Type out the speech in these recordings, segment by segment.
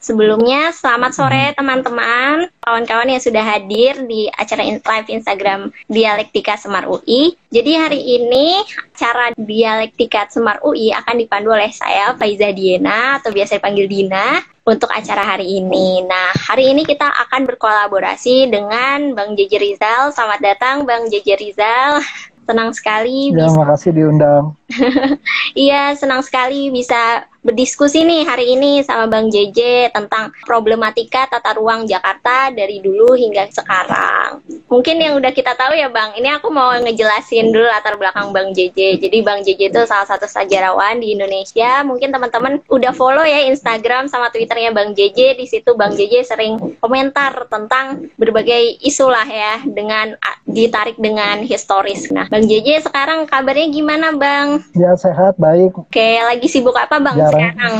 Sebelumnya, selamat sore teman-teman, kawan-kawan yang sudah hadir di acara live Instagram Dialektika Semar UI. Jadi hari ini acara Dialektika Semar UI akan dipandu oleh saya Faiza Diena atau biasa dipanggil Dina untuk acara hari ini. Nah, hari ini kita akan berkolaborasi dengan Bang Jeje Rizal. Selamat datang Bang Jeje Rizal. Senang sekali. Ya, bisa... makasih diundang. iya, senang sekali bisa berdiskusi nih hari ini sama Bang JJ tentang problematika tata ruang Jakarta dari dulu hingga sekarang. Mungkin yang udah kita tahu ya Bang, ini aku mau ngejelasin dulu latar belakang Bang JJ. Jadi Bang JJ itu salah satu sejarawan di Indonesia. Mungkin teman-teman udah follow ya Instagram sama Twitternya Bang JJ. Di situ Bang JJ sering komentar tentang berbagai isu lah ya dengan ditarik dengan historis. Nah, Bang JJ sekarang kabarnya gimana Bang? Ya sehat, baik. Oke, lagi sibuk apa Bang? Ya, sekarang?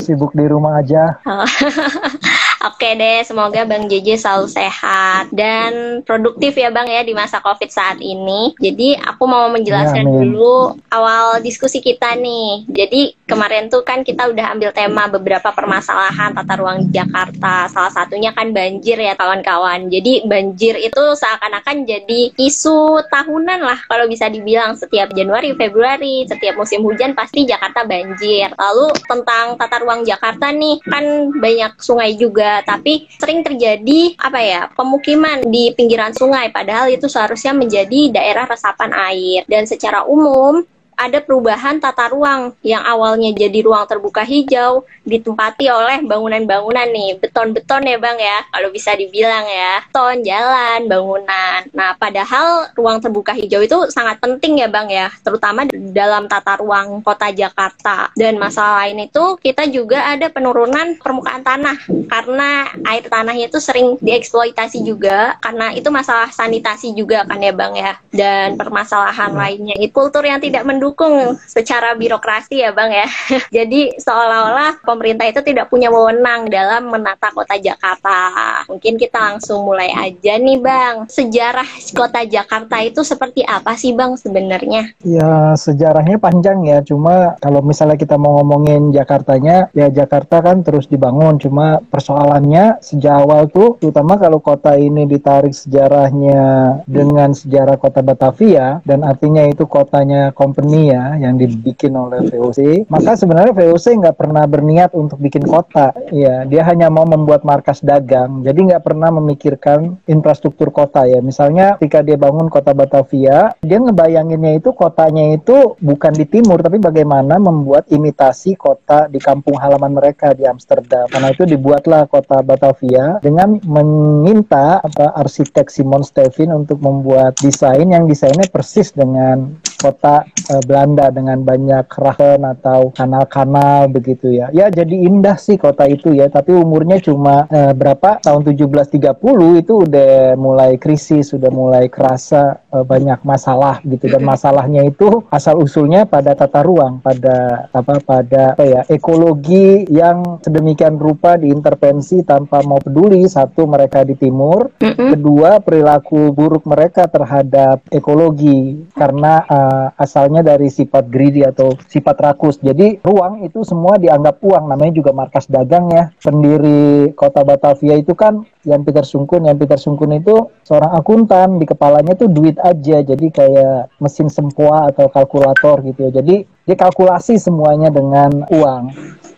Sibuk di rumah aja. Oke deh, semoga Bang JJ selalu sehat dan produktif ya Bang ya di masa COVID saat ini. Jadi aku mau menjelaskan ya, dulu awal diskusi kita nih. Jadi kemarin tuh kan kita udah ambil tema beberapa permasalahan tata ruang di Jakarta. Salah satunya kan banjir ya kawan-kawan. Jadi banjir itu seakan-akan jadi isu tahunan lah kalau bisa dibilang setiap Januari, Februari, setiap musim hujan pasti Jakarta banjir. Lalu tentang tata ruang Jakarta nih kan banyak sungai juga tapi sering terjadi apa ya pemukiman di pinggiran sungai. Padahal itu seharusnya menjadi daerah resapan air. Dan secara umum ada perubahan tata ruang yang awalnya jadi ruang terbuka hijau ditempati oleh bangunan-bangunan nih. Beton-beton ya bang ya kalau bisa dibilang ya. Beton jalan bangunan. Nah padahal ruang terbuka hijau itu sangat penting ya bang ya terutama dalam tata ruang kota Jakarta. Dan masalah lain itu kita juga ada penurunan permukaan tanah karena air tanahnya itu sering dieksploitasi juga karena itu masalah sanitasi juga kan ya bang ya. Dan permasalahan lainnya itu kultur yang tidak mendukung mendukung secara birokrasi ya Bang ya. Jadi seolah-olah pemerintah itu tidak punya wewenang dalam menata kota Jakarta. Mungkin kita langsung mulai aja nih Bang. Sejarah kota Jakarta itu seperti apa sih Bang sebenarnya? Ya sejarahnya panjang ya. Cuma kalau misalnya kita mau ngomongin Jakartanya, ya Jakarta kan terus dibangun. Cuma persoalannya sejak awal tuh, terutama kalau kota ini ditarik sejarahnya dengan sejarah kota Batavia dan artinya itu kotanya company ya yang dibikin oleh VOC maka sebenarnya VOC nggak pernah berniat untuk bikin kota. Ya dia hanya mau membuat markas dagang. Jadi nggak pernah memikirkan infrastruktur kota ya. Misalnya ketika dia bangun kota Batavia dia ngebayanginnya itu kotanya itu bukan di timur tapi bagaimana membuat imitasi kota di kampung halaman mereka di Amsterdam. Karena itu dibuatlah kota Batavia dengan meminta apa arsitek Simon Stevin untuk membuat desain yang desainnya persis dengan kota uh, Belanda dengan banyak keraton atau kanal-kanal begitu ya. Ya jadi indah sih kota itu ya, tapi umurnya cuma uh, berapa? Tahun 1730 itu udah mulai krisis, sudah mulai kerasa uh, banyak masalah gitu. Dan masalahnya itu asal usulnya pada tata ruang, pada apa pada apa ya ekologi yang sedemikian rupa diintervensi tanpa mau peduli. Satu mereka di timur, kedua perilaku buruk mereka terhadap ekologi. Karena uh, uh, asalnya dari sifat greedy atau sifat rakus. Jadi ruang itu semua dianggap uang, namanya juga markas dagang ya. Pendiri kota Batavia itu kan yang Peter Sungkun, yang Peter Sungkun itu seorang akuntan, di kepalanya tuh duit aja, jadi kayak mesin sempoa atau kalkulator gitu. Jadi dia kalkulasi semuanya dengan uang.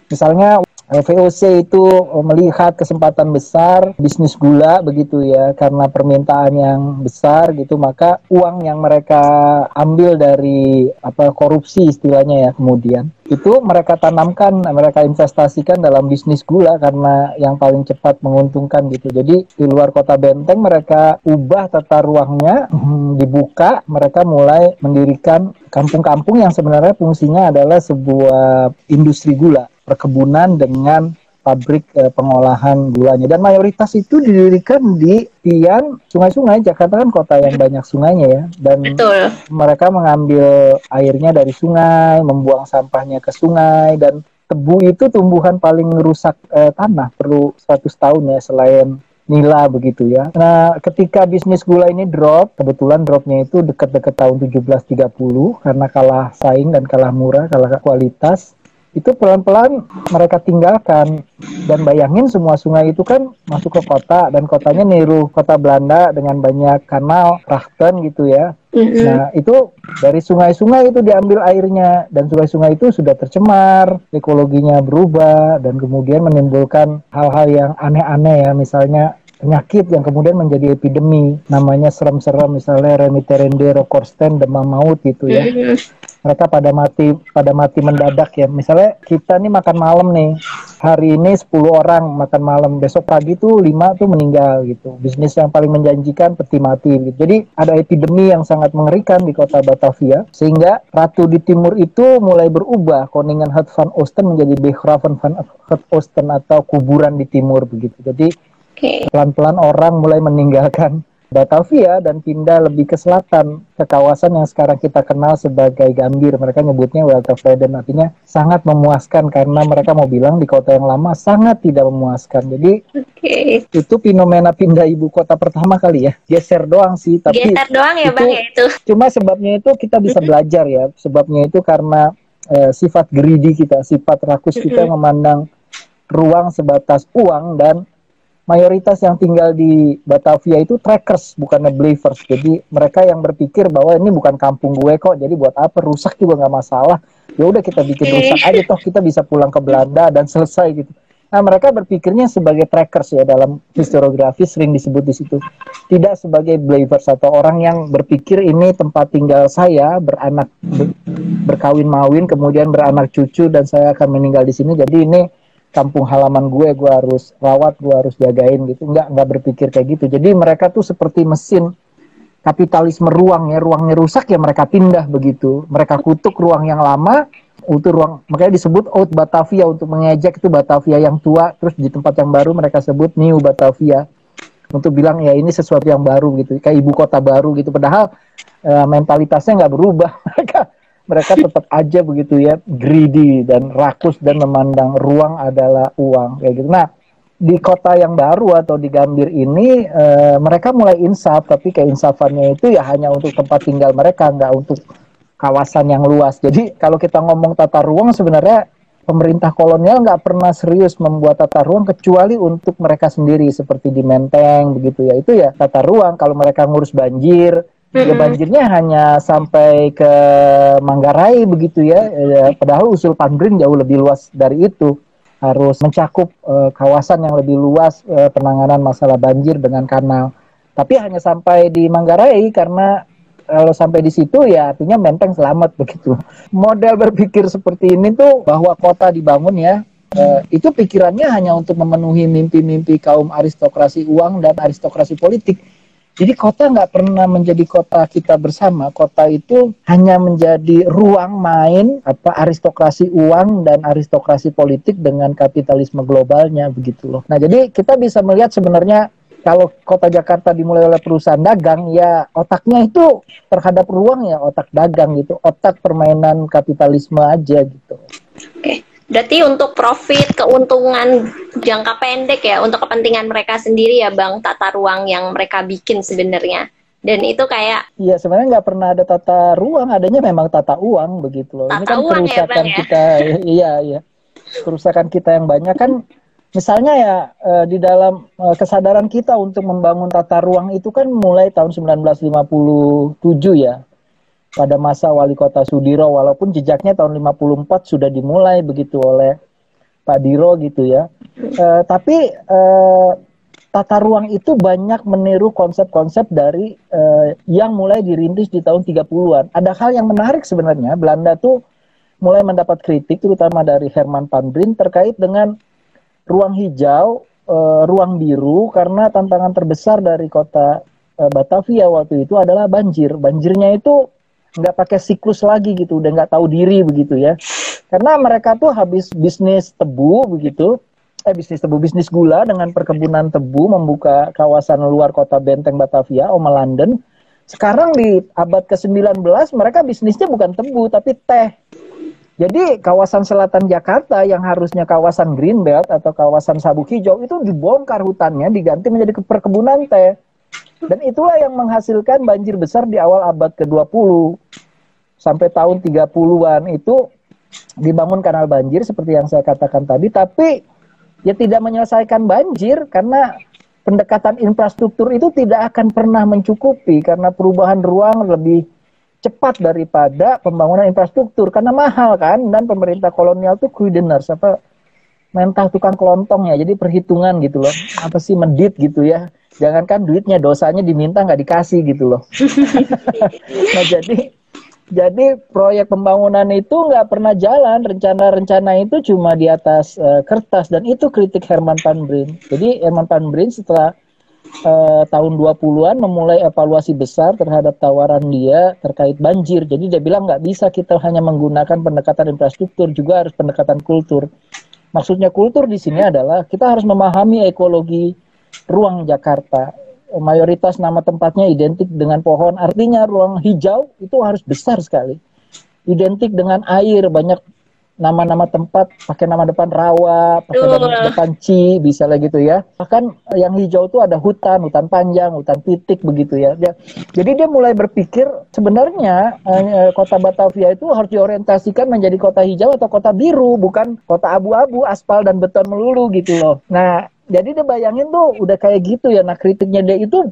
Misalnya VOC itu eh, melihat kesempatan besar bisnis gula begitu ya karena permintaan yang besar gitu maka uang yang mereka ambil dari apa korupsi istilahnya ya kemudian. Itu mereka tanamkan mereka investasikan dalam bisnis gula karena yang paling cepat menguntungkan gitu. Jadi di luar kota Benteng mereka ubah tata ruangnya hmm, dibuka mereka mulai mendirikan kampung-kampung yang sebenarnya fungsinya adalah sebuah industri gula perkebunan dengan pabrik eh, pengolahan gulanya dan mayoritas itu didirikan di tiang sungai-sungai Jakarta kan kota yang banyak sungainya ya dan Betul. mereka mengambil airnya dari sungai membuang sampahnya ke sungai dan tebu itu tumbuhan paling merusak eh, tanah perlu 100 tahun ya selain nila begitu ya. Nah, ketika bisnis gula ini drop, kebetulan dropnya itu dekat-dekat tahun 1730 karena kalah saing dan kalah murah, kalah kualitas itu pelan-pelan mereka tinggalkan. Dan bayangin semua sungai itu kan masuk ke kota dan kotanya niru kota Belanda dengan banyak kanal Krachten gitu ya. Mm-hmm. nah itu dari sungai-sungai itu diambil airnya dan sungai-sungai itu sudah tercemar ekologinya berubah dan kemudian menimbulkan hal-hal yang aneh-aneh ya. Misalnya penyakit yang kemudian menjadi epidemi namanya serem-serem misalnya remiterende rokorsten demam maut gitu ya mm-hmm mereka pada mati pada mati mendadak ya. Misalnya kita nih makan malam nih. Hari ini 10 orang makan malam, besok pagi tuh 5 tuh meninggal gitu. Bisnis yang paling menjanjikan peti mati gitu. Jadi ada epidemi yang sangat mengerikan di kota Batavia sehingga ratu di timur itu mulai berubah. Koningen Het van Oosten menjadi Begraven van Het Oosten atau kuburan di timur begitu. Jadi pelan-pelan okay. orang mulai meninggalkan Batavia dan pindah lebih ke selatan ke kawasan yang sekarang kita kenal sebagai Gambir. Mereka nyebutnya Weltervreden artinya sangat memuaskan karena mereka mau bilang di kota yang lama sangat tidak memuaskan. Jadi okay. itu fenomena pindah ibu kota pertama kali ya. Geser doang sih, tapi geser doang ya itu, bang ya itu. Cuma sebabnya itu kita bisa belajar ya. Sebabnya itu karena uh, sifat greedy kita, sifat rakus kita memandang ruang sebatas uang dan mayoritas yang tinggal di Batavia itu trackers bukannya believers jadi mereka yang berpikir bahwa ini bukan kampung gue kok jadi buat apa? Rusak juga nggak masalah. Ya udah kita bikin rusak aja toh kita bisa pulang ke Belanda dan selesai gitu. Nah mereka berpikirnya sebagai trackers ya dalam historiografi sering disebut di situ. Tidak sebagai believers atau orang yang berpikir ini tempat tinggal saya beranak ber, berkawin mawin kemudian beranak cucu dan saya akan meninggal di sini. Jadi ini kampung halaman gue gue harus rawat gue harus jagain gitu. Nggak nggak berpikir kayak gitu. Jadi mereka tuh seperti mesin kapitalisme ruang ya. Ruangnya rusak ya mereka pindah begitu. Mereka kutuk ruang yang lama untuk ruang makanya disebut Old Batavia untuk mengejek itu Batavia yang tua. Terus di tempat yang baru mereka sebut New Batavia. Untuk bilang ya ini sesuatu yang baru gitu. Kayak ibu kota baru gitu. Padahal e, mentalitasnya nggak berubah mereka tetap aja begitu ya greedy dan rakus dan memandang ruang adalah uang kayak gitu. Nah di kota yang baru atau di Gambir ini e, mereka mulai insaf tapi keinsafannya itu ya hanya untuk tempat tinggal mereka nggak untuk kawasan yang luas. Jadi kalau kita ngomong tata ruang sebenarnya pemerintah kolonial nggak pernah serius membuat tata ruang kecuali untuk mereka sendiri seperti di Menteng begitu ya itu ya tata ruang kalau mereka ngurus banjir Ya banjirnya hanya sampai ke Manggarai begitu ya. ya padahal usul Pandrin jauh lebih luas dari itu. Harus mencakup uh, kawasan yang lebih luas uh, penanganan masalah banjir dengan kanal. Tapi hanya sampai di Manggarai karena kalau sampai di situ ya artinya menteng selamat begitu. Model berpikir seperti ini tuh bahwa kota dibangun ya uh, itu pikirannya hanya untuk memenuhi mimpi-mimpi kaum aristokrasi uang dan aristokrasi politik jadi kota nggak pernah menjadi kota kita bersama. Kota itu hanya menjadi ruang main apa aristokrasi uang dan aristokrasi politik dengan kapitalisme globalnya begitu loh. Nah jadi kita bisa melihat sebenarnya kalau kota Jakarta dimulai oleh perusahaan dagang ya otaknya itu terhadap ruang ya otak dagang gitu, otak permainan kapitalisme aja gitu. Oke. Okay. Berarti untuk profit, keuntungan jangka pendek ya, untuk kepentingan mereka sendiri ya Bang, tata ruang yang mereka bikin sebenarnya. Dan itu kayak... Iya, sebenarnya nggak pernah ada tata ruang, adanya memang tata uang begitu loh. Tata Ini kan uang kerusakan ya, Bang, ya? kita, iya, iya. Kerusakan kita yang banyak kan, misalnya ya eh, di dalam eh, kesadaran kita untuk membangun tata ruang itu kan mulai tahun 1957 ya pada masa wali kota Sudiro walaupun jejaknya tahun 54 sudah dimulai begitu oleh Pak Diro gitu ya. E, tapi e, tata ruang itu banyak meniru konsep-konsep dari e, yang mulai dirintis di tahun 30-an. Ada hal yang menarik sebenarnya Belanda tuh mulai mendapat kritik terutama dari Herman van terkait dengan ruang hijau, e, ruang biru karena tantangan terbesar dari kota Batavia waktu itu adalah banjir. Banjirnya itu nggak pakai siklus lagi gitu udah nggak tahu diri begitu ya. Karena mereka tuh habis bisnis tebu begitu eh bisnis tebu bisnis gula dengan perkebunan tebu membuka kawasan luar kota Benteng Batavia Oma London. Sekarang di abad ke-19 mereka bisnisnya bukan tebu tapi teh. Jadi kawasan selatan Jakarta yang harusnya kawasan Greenbelt atau kawasan sabuk hijau itu dibongkar hutannya diganti menjadi perkebunan teh. Dan itulah yang menghasilkan banjir besar di awal abad ke-20 sampai tahun 30-an itu dibangun kanal banjir seperti yang saya katakan tadi tapi ya tidak menyelesaikan banjir karena pendekatan infrastruktur itu tidak akan pernah mencukupi karena perubahan ruang lebih cepat daripada pembangunan infrastruktur karena mahal kan dan pemerintah kolonial tuh kuideners apa mentah tukang kelontong ya jadi perhitungan gitu loh. Apa sih medit gitu ya? Jangankan duitnya dosanya diminta nggak dikasih gitu loh. Nah jadi jadi proyek pembangunan itu nggak pernah jalan rencana-rencana itu cuma di atas uh, kertas dan itu kritik Herman Van Brien jadi Herman Van Brien setelah uh, tahun 20-an memulai evaluasi besar terhadap tawaran dia terkait banjir. Jadi dia bilang nggak bisa kita hanya menggunakan pendekatan infrastruktur, juga harus pendekatan kultur. Maksudnya kultur di sini adalah kita harus memahami ekologi ruang Jakarta. Mayoritas nama tempatnya identik dengan pohon, artinya ruang hijau itu harus besar sekali. Identik dengan air, banyak nama-nama tempat pakai nama depan rawa, pakai nama depan ci, bisa lah gitu ya. Bahkan yang hijau itu ada hutan, hutan panjang, hutan titik begitu ya. Dia, jadi dia mulai berpikir sebenarnya eh, kota Batavia itu harus diorientasikan menjadi kota hijau atau kota biru, bukan kota abu-abu, aspal dan beton melulu gitu loh. Nah, jadi dia bayangin tuh udah kayak gitu ya. Nah, kritiknya dia itu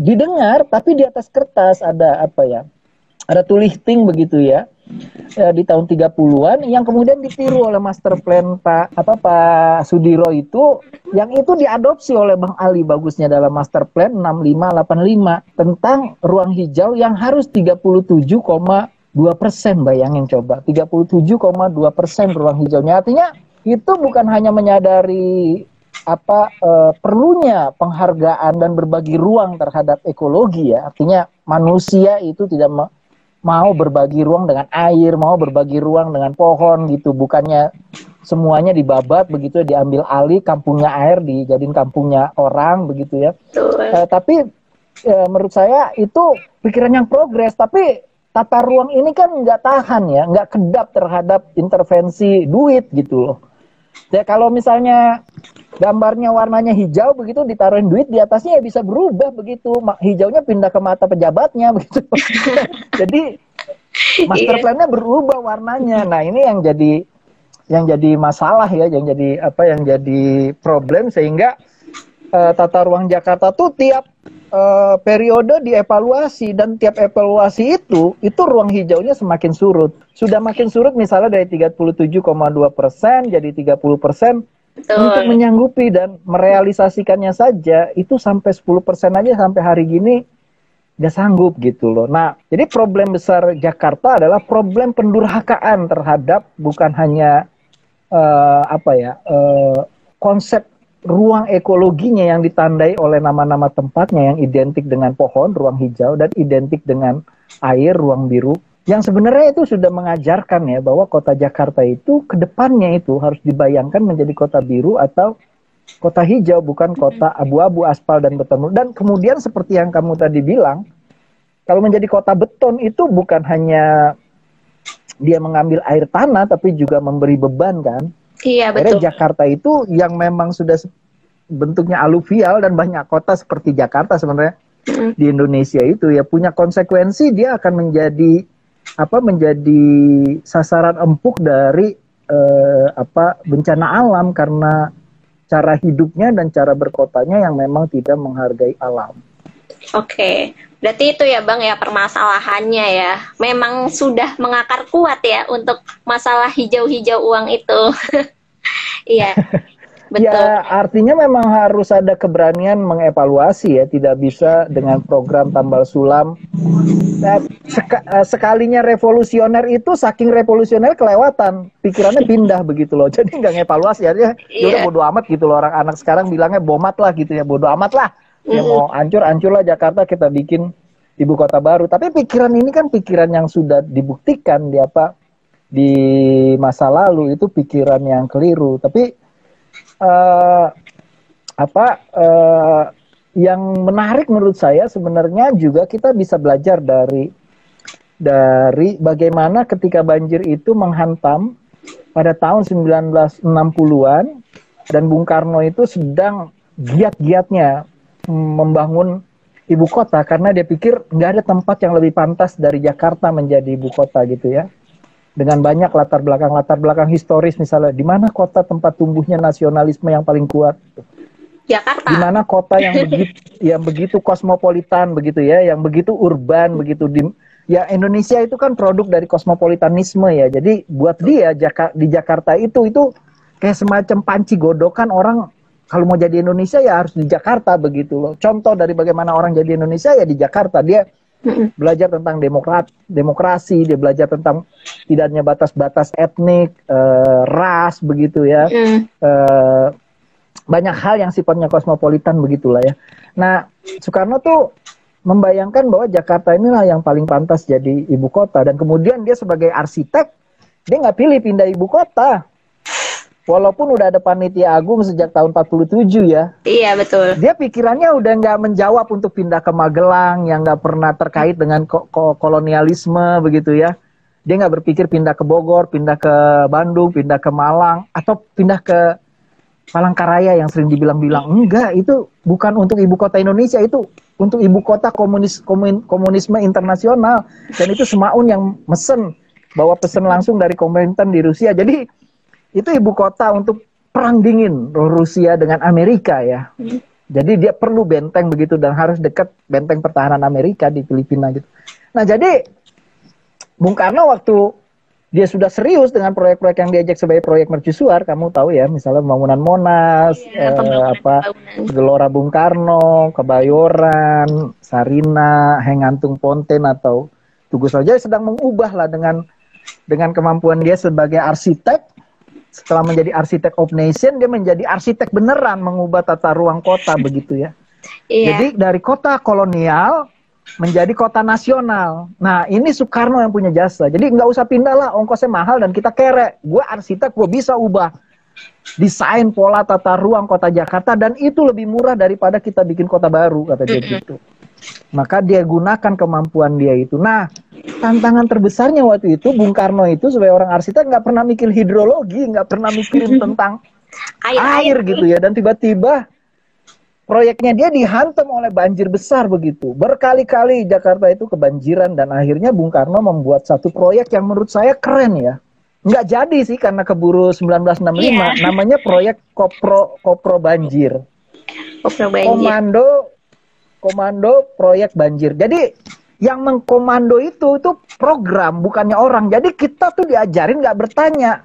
didengar tapi di atas kertas ada apa ya? Ada tulisting begitu ya ya, di tahun 30-an yang kemudian ditiru oleh master plan Pak apa Pak Sudiro itu yang itu diadopsi oleh Bang Ali bagusnya dalam master plan 6585 tentang ruang hijau yang harus 37,2 persen bayangin coba 37,2 persen ruang hijaunya artinya itu bukan hanya menyadari apa uh, perlunya penghargaan dan berbagi ruang terhadap ekologi ya artinya manusia itu tidak mau berbagi ruang dengan air, mau berbagi ruang dengan pohon gitu, bukannya semuanya dibabat begitu ya, diambil alih kampungnya air dijadiin kampungnya orang begitu ya. Uh, tapi uh, menurut saya itu pikiran yang progres, tapi tata ruang ini kan nggak tahan ya, nggak kedap terhadap intervensi duit gitu loh. Ya kalau misalnya gambarnya warnanya hijau begitu ditaruhin duit di atasnya ya bisa berubah begitu. Hijaunya pindah ke mata pejabatnya begitu. Jadi master iya. plannya berubah warnanya. Nah ini yang jadi yang jadi masalah ya yang jadi apa yang jadi problem sehingga uh, tata ruang Jakarta tuh tiap uh, periode dievaluasi dan tiap evaluasi itu itu ruang hijaunya semakin surut. Sudah makin surut misalnya dari 37,2 persen jadi 30 persen Betul. Untuk menyanggupi dan merealisasikannya saja itu sampai 10% aja sampai hari gini nggak sanggup gitu loh. Nah, jadi problem besar Jakarta adalah problem pendurhakaan terhadap bukan hanya uh, apa ya uh, konsep ruang ekologinya yang ditandai oleh nama-nama tempatnya yang identik dengan pohon, ruang hijau dan identik dengan air, ruang biru yang sebenarnya itu sudah mengajarkan ya bahwa kota Jakarta itu ke depannya itu harus dibayangkan menjadi kota biru atau kota hijau bukan kota abu-abu aspal dan beton. Dan kemudian seperti yang kamu tadi bilang kalau menjadi kota beton itu bukan hanya dia mengambil air tanah tapi juga memberi beban kan? Iya betul. Akhirnya Jakarta itu yang memang sudah bentuknya aluvial dan banyak kota seperti Jakarta sebenarnya mm. di Indonesia itu ya punya konsekuensi dia akan menjadi apa menjadi sasaran empuk dari eh, apa bencana alam karena cara hidupnya dan cara berkotanya yang memang tidak menghargai alam. Oke, berarti itu ya Bang ya permasalahannya ya. Memang sudah mengakar kuat ya untuk masalah hijau-hijau uang itu. Iya. Betul. Ya artinya memang harus ada keberanian mengevaluasi ya, tidak bisa dengan program tambal sulam. Nah, seka, eh, sekalinya revolusioner itu saking revolusioner kelewatan, pikirannya pindah begitu loh. Jadi nggak ngevaluasi ya, ya yeah. bodo amat gitu loh orang anak sekarang bilangnya bomat lah gitu ya, bodo amat lah. Mm. Ya mau hancur hancur lah Jakarta kita bikin ibu kota baru. Tapi pikiran ini kan pikiran yang sudah dibuktikan di apa di masa lalu itu pikiran yang keliru. Tapi uh, apa uh, yang menarik menurut saya sebenarnya juga kita bisa belajar dari dari bagaimana ketika banjir itu menghantam pada tahun 1960-an dan Bung Karno itu sedang giat-giatnya membangun ibu kota karena dia pikir nggak ada tempat yang lebih pantas dari Jakarta menjadi ibu kota gitu ya dengan banyak latar belakang latar belakang historis misalnya di mana kota tempat tumbuhnya nasionalisme yang paling kuat? Jakarta. Di mana kota yang begitu yang begitu kosmopolitan begitu ya yang begitu urban begitu di ya Indonesia itu kan produk dari kosmopolitanisme ya. Jadi buat dia Jaka, di Jakarta itu itu kayak semacam panci godokan orang kalau mau jadi Indonesia ya harus di Jakarta begitu loh. Contoh dari bagaimana orang jadi Indonesia ya di Jakarta. Dia belajar tentang demokrat, demokrasi, dia belajar tentang tidak hanya batas-batas etnik, uh, ras begitu ya. Uh, banyak hal yang sifatnya kosmopolitan begitulah ya. Nah, Soekarno tuh membayangkan bahwa Jakarta inilah yang paling pantas jadi ibu kota dan kemudian dia sebagai arsitek dia nggak pilih pindah ibu kota walaupun udah ada panitia agung sejak tahun 47 ya. Iya betul. Dia pikirannya udah nggak menjawab untuk pindah ke Magelang yang nggak pernah terkait dengan ko ko kolonialisme begitu ya. Dia nggak berpikir pindah ke Bogor, pindah ke Bandung, pindah ke Malang atau pindah ke Palangkaraya yang sering dibilang-bilang enggak itu bukan untuk ibu kota Indonesia itu untuk ibu kota komunis komun, komunisme internasional dan itu Semaun yang mesen bawa pesan langsung dari Komintern di Rusia. Jadi itu ibu kota untuk perang dingin Rusia dengan Amerika ya. Hmm. Jadi dia perlu benteng begitu dan harus dekat benteng pertahanan Amerika di Filipina gitu. Nah jadi Bung Karno waktu dia sudah serius dengan proyek-proyek yang diajak sebagai proyek mercusuar, kamu tahu ya, misalnya pembangunan Monas, iya, eh, apa Gelora Bung Karno, Kebayoran, Sarina, Hengantung Ponten atau Tugu saja sedang mengubah lah dengan dengan kemampuan dia sebagai arsitek setelah menjadi arsitek of nation dia menjadi arsitek beneran mengubah tata ruang kota begitu ya. Iya. Jadi dari kota kolonial menjadi kota nasional. Nah ini Soekarno yang punya jasa. Jadi nggak usah pindah lah, ongkosnya mahal dan kita kere. Gue arsitek, gue bisa ubah desain pola tata ruang kota Jakarta dan itu lebih murah daripada kita bikin kota baru kata dia gitu. Maka dia gunakan kemampuan dia itu. Nah, tantangan terbesarnya waktu itu Bung Karno itu sebagai orang arsitek nggak pernah mikir hidrologi, nggak pernah mikirin tentang air, air gitu ya. Dan tiba-tiba proyeknya dia dihantam oleh banjir besar begitu. Berkali-kali Jakarta itu kebanjiran dan akhirnya Bung Karno membuat satu proyek yang menurut saya keren ya. Nggak jadi sih karena keburu 1965. Yeah. Namanya proyek Kopro Kopro Banjir. Kopro Banjir. Komando komando proyek banjir. Jadi yang mengkomando itu itu program bukannya orang. Jadi kita tuh diajarin nggak bertanya.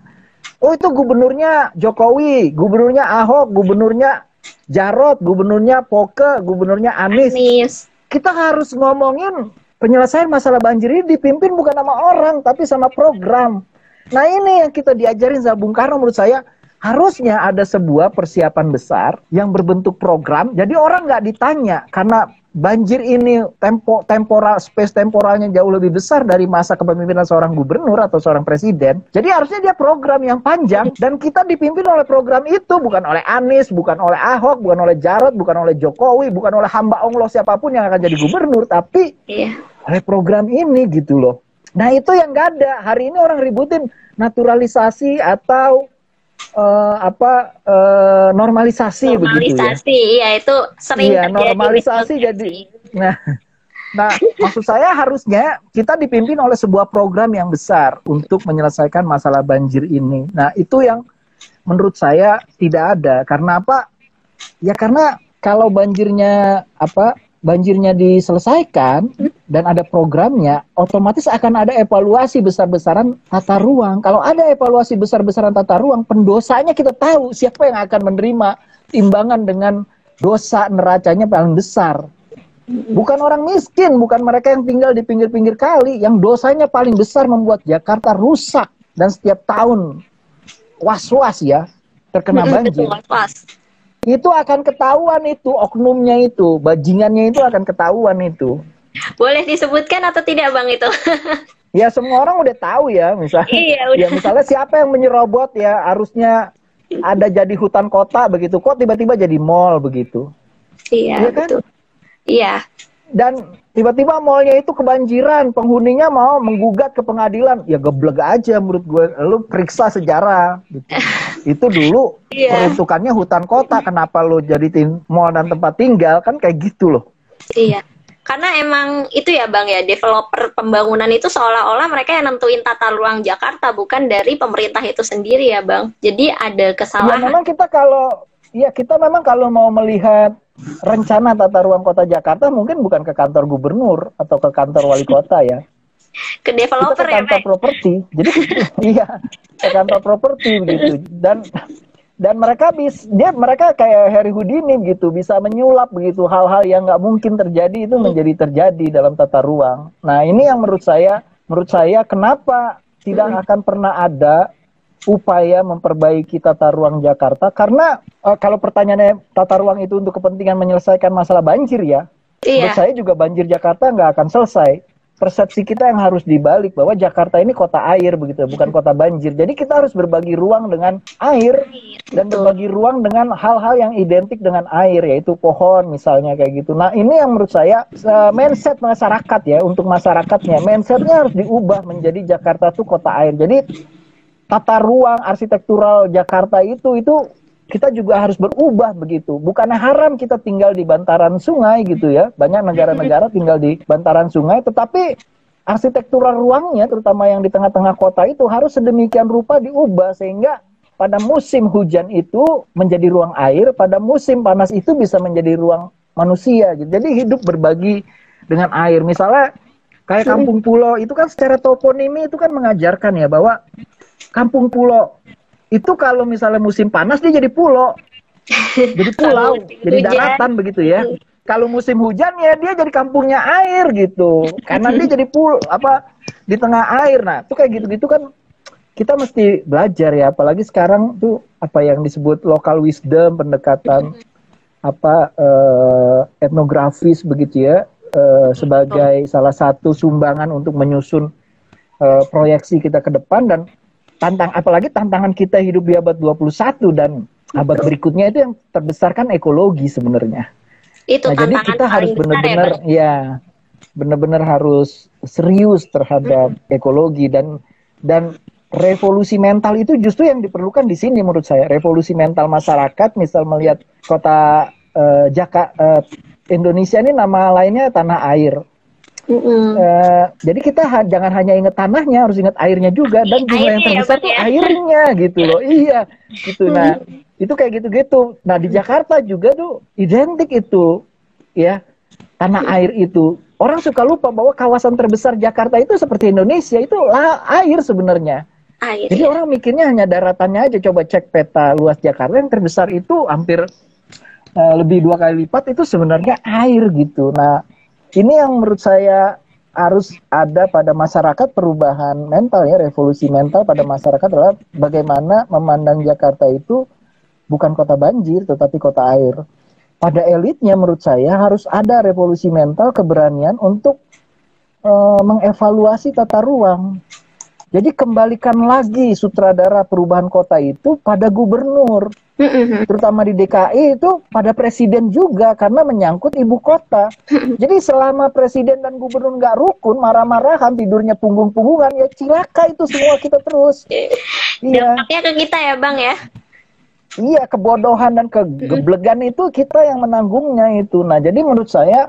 Oh itu gubernurnya Jokowi, gubernurnya Ahok, gubernurnya Jarot, gubernurnya Poke, gubernurnya Anies. Anies. Kita harus ngomongin penyelesaian masalah banjir ini dipimpin bukan sama orang tapi sama program. Nah ini yang kita diajarin sama Bung Karno menurut saya harusnya ada sebuah persiapan besar yang berbentuk program. Jadi orang nggak ditanya karena banjir ini tempo temporal space temporalnya jauh lebih besar dari masa kepemimpinan seorang gubernur atau seorang presiden. Jadi harusnya dia program yang panjang dan kita dipimpin oleh program itu bukan oleh Anies, bukan oleh Ahok, bukan oleh Jarot, bukan oleh Jokowi, bukan oleh hamba Allah siapa pun yang akan jadi gubernur, tapi iya. oleh program ini gitu loh. Nah itu yang gak ada. Hari ini orang ributin naturalisasi atau uh, apa uh, normalisasi, normalisasi begitu ya. Normalisasi, iya itu sering iya, normalisasi jadi. Nah, nah maksud saya harusnya kita dipimpin oleh sebuah program yang besar untuk menyelesaikan masalah banjir ini. Nah itu yang menurut saya tidak ada. Karena apa? Ya karena kalau banjirnya apa banjirnya diselesaikan dan ada programnya, otomatis akan ada evaluasi besar-besaran tata ruang. Kalau ada evaluasi besar-besaran tata ruang, pendosanya kita tahu siapa yang akan menerima timbangan dengan dosa neracanya paling besar. Bukan orang miskin, bukan mereka yang tinggal di pinggir-pinggir kali, yang dosanya paling besar membuat Jakarta rusak dan setiap tahun was-was ya terkena banjir itu akan ketahuan itu oknumnya itu bajingannya itu akan ketahuan itu. Boleh disebutkan atau tidak bang itu? Ya semua orang udah tahu ya misalnya. Iya, udah. ya misalnya siapa yang menyerobot ya harusnya ada jadi hutan kota begitu. Kok tiba-tiba jadi mall begitu? Iya ya kan? betul. Iya dan tiba-tiba mallnya itu kebanjiran, penghuninya mau menggugat ke pengadilan, ya gebleg aja menurut gue, lu periksa sejarah. Gitu. itu dulu yeah. peruntukannya hutan kota, kenapa lu jadi mall dan tempat tinggal kan kayak gitu loh. Iya. Karena emang itu ya Bang ya, developer pembangunan itu seolah-olah mereka yang nentuin tata ruang Jakarta bukan dari pemerintah itu sendiri ya Bang. Jadi ada kesalahan. Ya memang kita kalau ya kita memang kalau mau melihat rencana tata ruang kota Jakarta mungkin bukan ke kantor gubernur atau ke kantor wali kota ya. Ke developer ke ya, kantor ya, properti. Jadi iya, ke kantor properti begitu. Dan dan mereka bis dia mereka kayak Harry Houdini gitu bisa menyulap begitu hal-hal yang nggak mungkin terjadi itu menjadi terjadi dalam tata ruang. Nah ini yang menurut saya menurut saya kenapa tidak akan pernah ada upaya memperbaiki tata ruang Jakarta karena uh, kalau pertanyaannya tata ruang itu untuk kepentingan menyelesaikan masalah banjir ya, iya. menurut saya juga banjir Jakarta nggak akan selesai. Persepsi kita yang harus dibalik bahwa Jakarta ini kota air begitu, bukan kota banjir. Jadi kita harus berbagi ruang dengan air dan berbagi ruang dengan hal-hal yang identik dengan air yaitu pohon misalnya kayak gitu. Nah ini yang menurut saya uh, mindset masyarakat ya untuk masyarakatnya mindsetnya harus diubah menjadi Jakarta tuh kota air. Jadi tata ruang arsitektural Jakarta itu itu kita juga harus berubah begitu. Bukannya haram kita tinggal di bantaran sungai gitu ya. Banyak negara-negara tinggal di bantaran sungai, tetapi arsitektural ruangnya, terutama yang di tengah-tengah kota itu harus sedemikian rupa diubah sehingga pada musim hujan itu menjadi ruang air, pada musim panas itu bisa menjadi ruang manusia. Gitu. Jadi hidup berbagi dengan air. Misalnya kayak kampung pulau itu kan secara toponimi itu kan mengajarkan ya bahwa kampung pulau itu kalau misalnya musim panas dia jadi pulau jadi pulau jadi daratan begitu ya. Kalau musim hujan ya dia jadi kampungnya air gitu. Karena dia jadi pul apa di tengah air. Nah itu kayak gitu-gitu kan kita mesti belajar ya. Apalagi sekarang tuh apa yang disebut local wisdom pendekatan apa uh, etnografis begitu ya. Uh, sebagai salah satu sumbangan untuk menyusun uh, proyeksi kita ke depan dan tantang apalagi tantangan kita hidup di abad 21 dan abad berikutnya itu yang terbesar kan ekologi sebenarnya. Itu nah, jadi kita harus ya, benar-benar ya, ya benar-benar harus serius terhadap hmm. ekologi dan dan revolusi mental itu justru yang diperlukan di sini menurut saya. Revolusi mental masyarakat misal melihat kota uh, Jaka uh, Indonesia ini nama lainnya tanah air Mm -hmm. uh, jadi kita ha jangan hanya ingat tanahnya, harus ingat airnya juga dan jumlah yang ya, terbesar tuh ya. airnya gitu loh. iya, gitu. Nah, itu kayak gitu-gitu. Nah, di Jakarta juga tuh identik itu ya. Tanah air itu. Orang suka lupa bahwa kawasan terbesar Jakarta itu seperti Indonesia itu air sebenarnya. Air. Jadi ya. orang mikirnya hanya daratannya aja. Coba cek peta luas Jakarta yang terbesar itu hampir uh, lebih dua kali lipat itu sebenarnya air gitu. Nah, ini yang menurut saya harus ada pada masyarakat perubahan mental ya revolusi mental pada masyarakat adalah bagaimana memandang Jakarta itu bukan kota banjir tetapi kota air. Pada elitnya menurut saya harus ada revolusi mental keberanian untuk uh, mengevaluasi tata ruang. Jadi kembalikan lagi sutradara perubahan kota itu pada gubernur. Terutama di DKI itu pada presiden juga karena menyangkut ibu kota. Jadi selama presiden dan gubernur nggak rukun, marah-marahan, tidurnya punggung-punggungan, ya cilaka itu semua kita terus. iya. Dampaknya ke kita ya bang ya? Iya, kebodohan dan kegeblegan itu kita yang menanggungnya itu. Nah, jadi menurut saya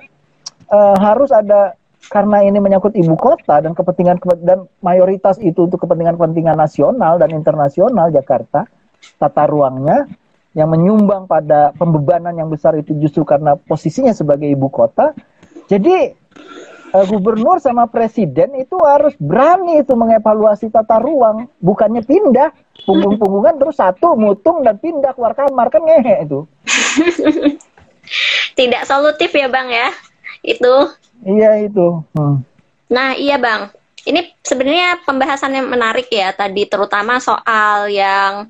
uh, harus ada karena ini menyangkut ibu kota dan kepentingan dan mayoritas itu untuk kepentingan-kepentingan nasional dan internasional Jakarta, tata ruangnya yang menyumbang pada pembebanan yang besar itu justru karena posisinya sebagai ibu kota. Jadi uh, gubernur sama presiden itu harus berani itu mengevaluasi tata ruang, bukannya pindah punggung-punggungan terus satu mutung dan pindah keluar kamar. Kan ngehe itu. Tidak solutif ya bang ya. Itu Iya itu. Hmm. Nah iya bang, ini sebenarnya pembahasan yang menarik ya tadi terutama soal yang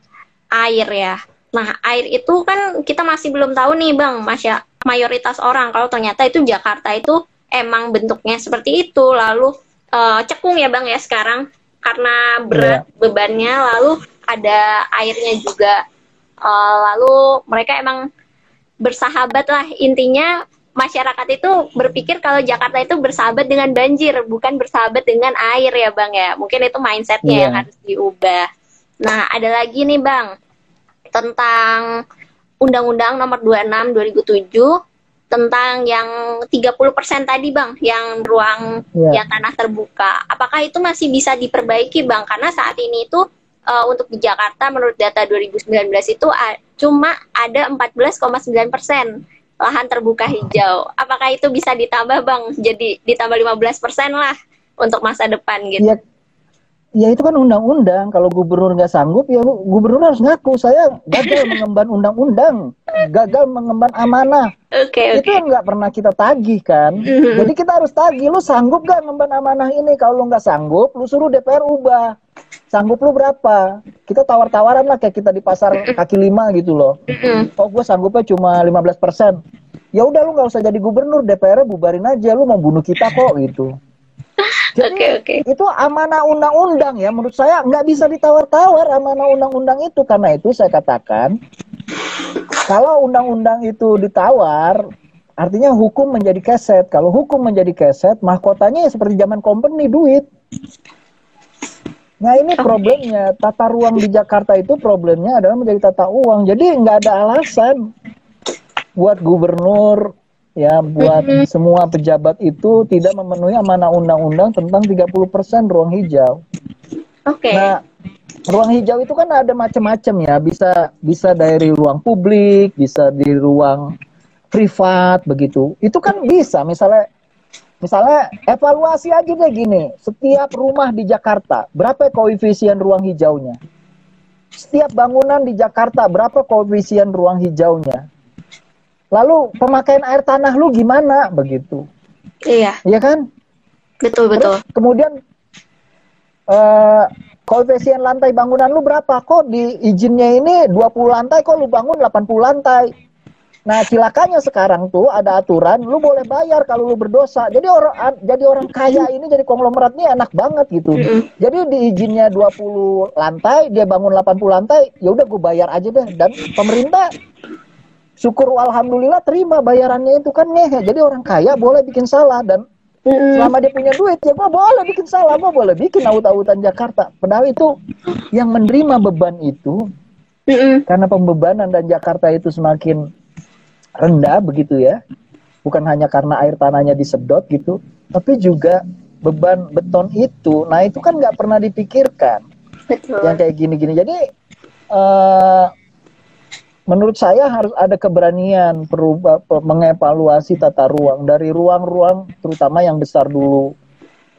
air ya. Nah air itu kan kita masih belum tahu nih bang, masya mayoritas orang kalau ternyata itu Jakarta itu emang bentuknya seperti itu. Lalu uh, cekung ya bang ya sekarang karena berat yeah. bebannya, lalu ada airnya juga. Uh, lalu mereka emang bersahabat lah intinya masyarakat itu berpikir kalau Jakarta itu bersahabat dengan banjir, bukan bersahabat dengan air ya Bang ya. Mungkin itu mindsetnya yeah. yang harus diubah. Nah, ada lagi nih Bang, tentang Undang-Undang Nomor 26 2007 tentang yang 30% tadi Bang, yang ruang yeah. yang tanah terbuka. Apakah itu masih bisa diperbaiki Bang? Karena saat ini itu uh, untuk di Jakarta menurut data 2019 itu uh, cuma ada 14,9 persen lahan terbuka hijau. Apakah itu bisa ditambah bang? Jadi ditambah 15% lah untuk masa depan gitu. Ya, ya itu kan undang-undang. Kalau gubernur nggak sanggup, ya gubernur harus ngaku saya gagal mengemban undang-undang, gagal mengemban amanah. Oke. Okay, itu okay. nggak pernah kita tagih kan. Mm-hmm. Jadi kita harus tagih. Lu sanggup gak mengemban amanah ini? Kalau lu nggak sanggup, lu suruh DPR ubah. Sanggup lu berapa? Kita tawar-tawaran lah kayak kita di pasar kaki lima gitu loh. Oh gue sanggupnya cuma 15 persen. Ya udah lu nggak usah jadi gubernur, DPR bubarin aja. Lu mau bunuh kita kok gitu. Jadi okay, okay. itu amanah undang-undang ya. Menurut saya nggak bisa ditawar-tawar amanah undang-undang itu. Karena itu saya katakan kalau undang-undang itu ditawar artinya hukum menjadi keset. Kalau hukum menjadi keset mahkotanya ya seperti zaman company duit. Nah ini problemnya. Tata ruang di Jakarta itu problemnya adalah menjadi tata uang. Jadi nggak ada alasan buat gubernur ya buat mm -hmm. semua pejabat itu tidak memenuhi amanah undang-undang tentang 30% ruang hijau. Oke. Okay. Nah, ruang hijau itu kan ada macam-macam ya, bisa bisa dari ruang publik, bisa di ruang privat begitu. Itu kan bisa misalnya Misalnya evaluasi aja deh gini, setiap rumah di Jakarta berapa koefisien ruang hijaunya? Setiap bangunan di Jakarta berapa koefisien ruang hijaunya? Lalu pemakaian air tanah lu gimana begitu? Iya. Iya kan? Betul betul. Terus, kemudian uh, koefisien lantai bangunan lu berapa? Kok di izinnya ini 20 lantai kok lu bangun 80 lantai? Nah, silakannya sekarang tuh ada aturan, lu boleh bayar kalau lu berdosa. Jadi orang jadi orang kaya ini jadi konglomerat ini enak banget gitu. Jadi di izinnya 20 lantai, dia bangun 80 lantai, ya udah gue bayar aja deh. Dan pemerintah syukur alhamdulillah terima bayarannya itu kan ngehe. Jadi orang kaya boleh bikin salah dan selama dia punya duit ya gue boleh bikin salah, gue boleh bikin aut-autan Jakarta. Padahal itu yang menerima beban itu karena pembebanan dan Jakarta itu semakin rendah begitu ya. Bukan hanya karena air tanahnya disedot gitu, tapi juga beban beton itu. Nah, itu kan nggak pernah dipikirkan. Betul. Yang kayak gini-gini. Jadi uh, menurut saya harus ada keberanian perubah mengevaluasi tata ruang dari ruang-ruang terutama yang besar dulu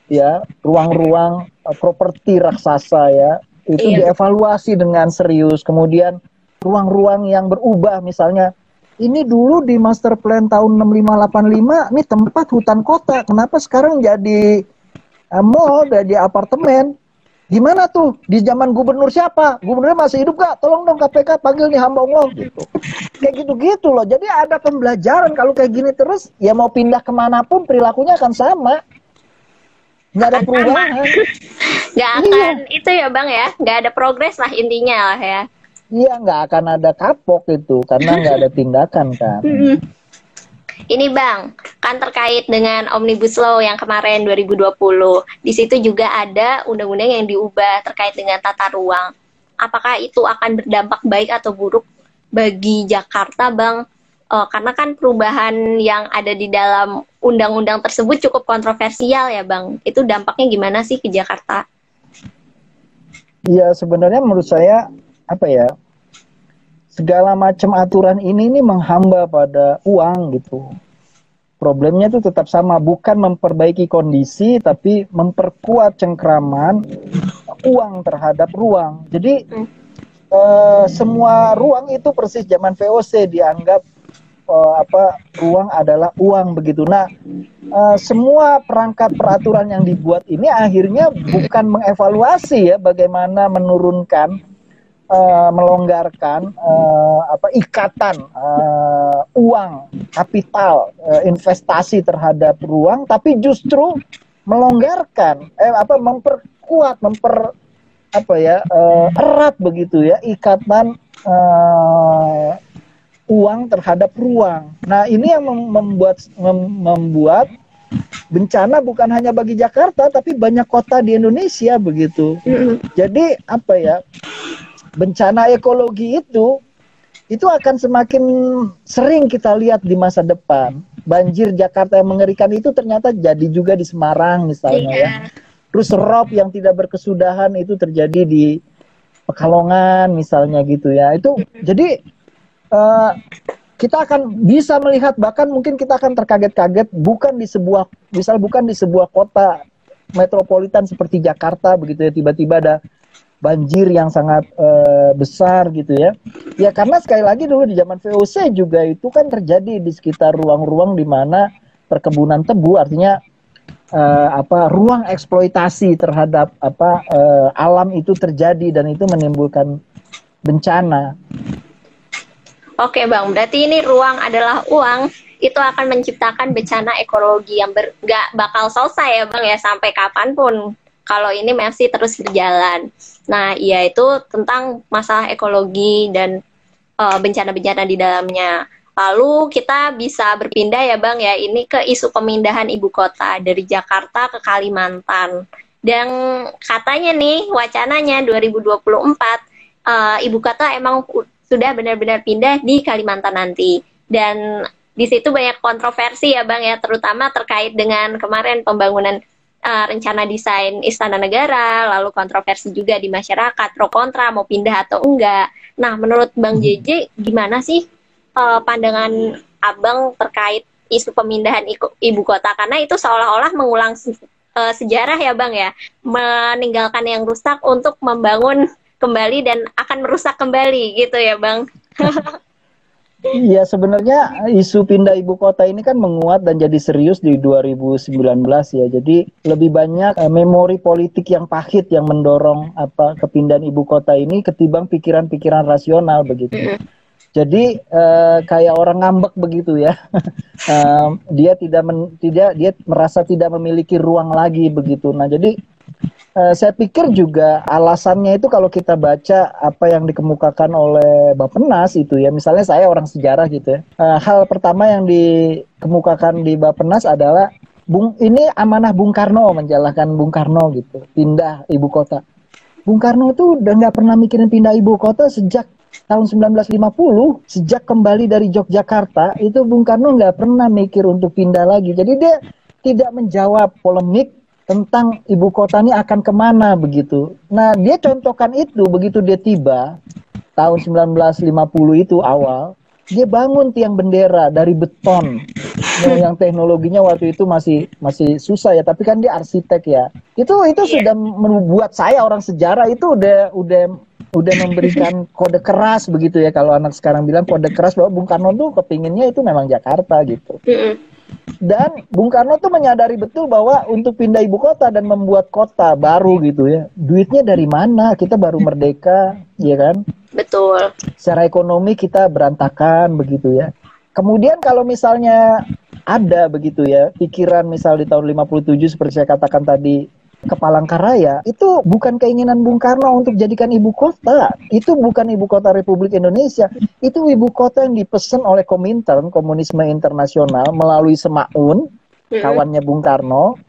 ya ruang-ruang uh, properti raksasa ya itu iya. dievaluasi dengan serius kemudian ruang-ruang yang berubah misalnya ini dulu di master plan tahun 6585 ini tempat hutan kota. Kenapa sekarang jadi uh, mall, jadi apartemen? Gimana tuh di zaman gubernur siapa? Gubernurnya masih hidup gak? Tolong dong KPK panggil nih hamba Allah gitu. Kayak gitu-gitu loh. Jadi ada pembelajaran kalau kayak gini terus ya mau pindah ke mana pun perilakunya akan sama. Gak ada perubahan. Gak akan iya. itu ya bang ya. Gak ada progres lah intinya lah ya. Iya nggak akan ada kapok itu karena nggak ada tindakan kan. Ini bang, kan terkait dengan omnibus law yang kemarin 2020. Di situ juga ada undang-undang yang diubah terkait dengan tata ruang. Apakah itu akan berdampak baik atau buruk bagi Jakarta, bang? Oh, karena kan perubahan yang ada di dalam undang-undang tersebut cukup kontroversial ya, bang. Itu dampaknya gimana sih ke Jakarta? Iya, sebenarnya menurut saya apa ya segala macam aturan ini ini menghamba pada uang gitu problemnya itu tetap sama bukan memperbaiki kondisi tapi memperkuat cengkraman uang terhadap ruang jadi hmm. semua ruang itu persis zaman VOC dianggap uh, apa ruang adalah uang begitu nah uh, semua perangkat peraturan yang dibuat ini akhirnya bukan mengevaluasi ya bagaimana menurunkan uh, melonggarkan uh, apa ikatan uh, uang kapital uh, investasi terhadap ruang tapi justru melonggarkan eh apa memperkuat memper apa ya uh, erat begitu ya ikatan uh, uang terhadap ruang. Nah, ini yang membuat membuat bencana bukan hanya bagi Jakarta tapi banyak kota di Indonesia begitu. Jadi apa ya? Bencana ekologi itu itu akan semakin sering kita lihat di masa depan. Banjir Jakarta yang mengerikan itu ternyata jadi juga di Semarang misalnya ya. Iya. Terus rob yang tidak berkesudahan itu terjadi di Pekalongan misalnya gitu ya. Itu jadi uh, kita akan bisa melihat bahkan mungkin kita akan terkaget-kaget bukan di sebuah misal bukan di sebuah kota metropolitan seperti Jakarta begitu ya tiba-tiba ada banjir yang sangat uh, besar gitu ya. Ya karena sekali lagi dulu di zaman VOC juga itu kan terjadi di sekitar ruang-ruang di mana perkebunan tebu artinya uh, apa ruang eksploitasi terhadap apa uh, alam itu terjadi dan itu menimbulkan bencana. Oke bang, berarti ini ruang adalah uang itu akan menciptakan bencana ekologi yang ber, gak bakal selesai ya bang ya sampai kapan pun kalau ini masih terus berjalan. Nah, iya itu tentang masalah ekologi dan eh, bencana-bencana di dalamnya. Lalu kita bisa berpindah ya Bang ya ini ke isu pemindahan ibu kota dari Jakarta ke Kalimantan. Dan katanya nih wacananya 2024 uh, ibu kota emang sudah benar-benar pindah di Kalimantan nanti. Dan di situ banyak kontroversi ya Bang ya, terutama terkait dengan kemarin pembangunan uh, rencana desain istana negara, lalu kontroversi juga di masyarakat pro kontra mau pindah atau enggak. Nah, menurut Bang JJ hmm. gimana sih uh, pandangan Abang terkait isu pemindahan ibu kota karena itu seolah-olah mengulang uh, sejarah ya Bang ya, meninggalkan yang rusak untuk membangun kembali dan akan merusak kembali gitu ya bang Iya sebenarnya isu pindah ibu kota ini kan menguat dan jadi serius di 2019 ya. Jadi lebih banyak uh, memori politik yang pahit yang mendorong apa kepindahan ibu kota ini ketimbang pikiran-pikiran rasional begitu. Jadi uh, kayak orang ngambek begitu ya. dia tidak men, tidak dia merasa tidak memiliki ruang lagi begitu. Nah, jadi uh, saya pikir juga alasannya itu kalau kita baca apa yang dikemukakan oleh Bapenas itu ya, misalnya saya orang sejarah gitu ya. Uh, hal pertama yang dikemukakan di Bapenas adalah Bung ini amanah Bung Karno menjalankan Bung Karno gitu, pindah ibu kota. Bung Karno tuh udah nggak pernah mikirin pindah ibu kota sejak tahun 1950 sejak kembali dari Yogyakarta itu Bung Karno nggak pernah mikir untuk pindah lagi jadi dia tidak menjawab polemik tentang ibu kota ini akan ke mana begitu. Nah dia contohkan itu begitu dia tiba tahun 1950 itu awal dia bangun tiang bendera dari beton. Yang teknologinya waktu itu masih masih susah ya tapi kan dia arsitek ya. Itu itu yeah. sudah membuat saya orang sejarah itu udah udah udah memberikan kode keras begitu ya. Kalau anak sekarang bilang kode keras bahwa Bung Karno tuh kepinginnya itu memang Jakarta gitu dan Bung Karno tuh menyadari betul bahwa untuk pindah ibu kota dan membuat kota baru gitu ya, duitnya dari mana? Kita baru merdeka, ya kan? Betul. Secara ekonomi kita berantakan begitu ya. Kemudian kalau misalnya ada begitu ya, pikiran misal di tahun 57 seperti saya katakan tadi ke Palangkaraya itu bukan keinginan Bung Karno untuk jadikan ibu kota. Itu bukan ibu kota Republik Indonesia. Itu ibu kota yang dipesan oleh Komintern, Komunisme Internasional melalui Semaun, kawannya Bung Karno,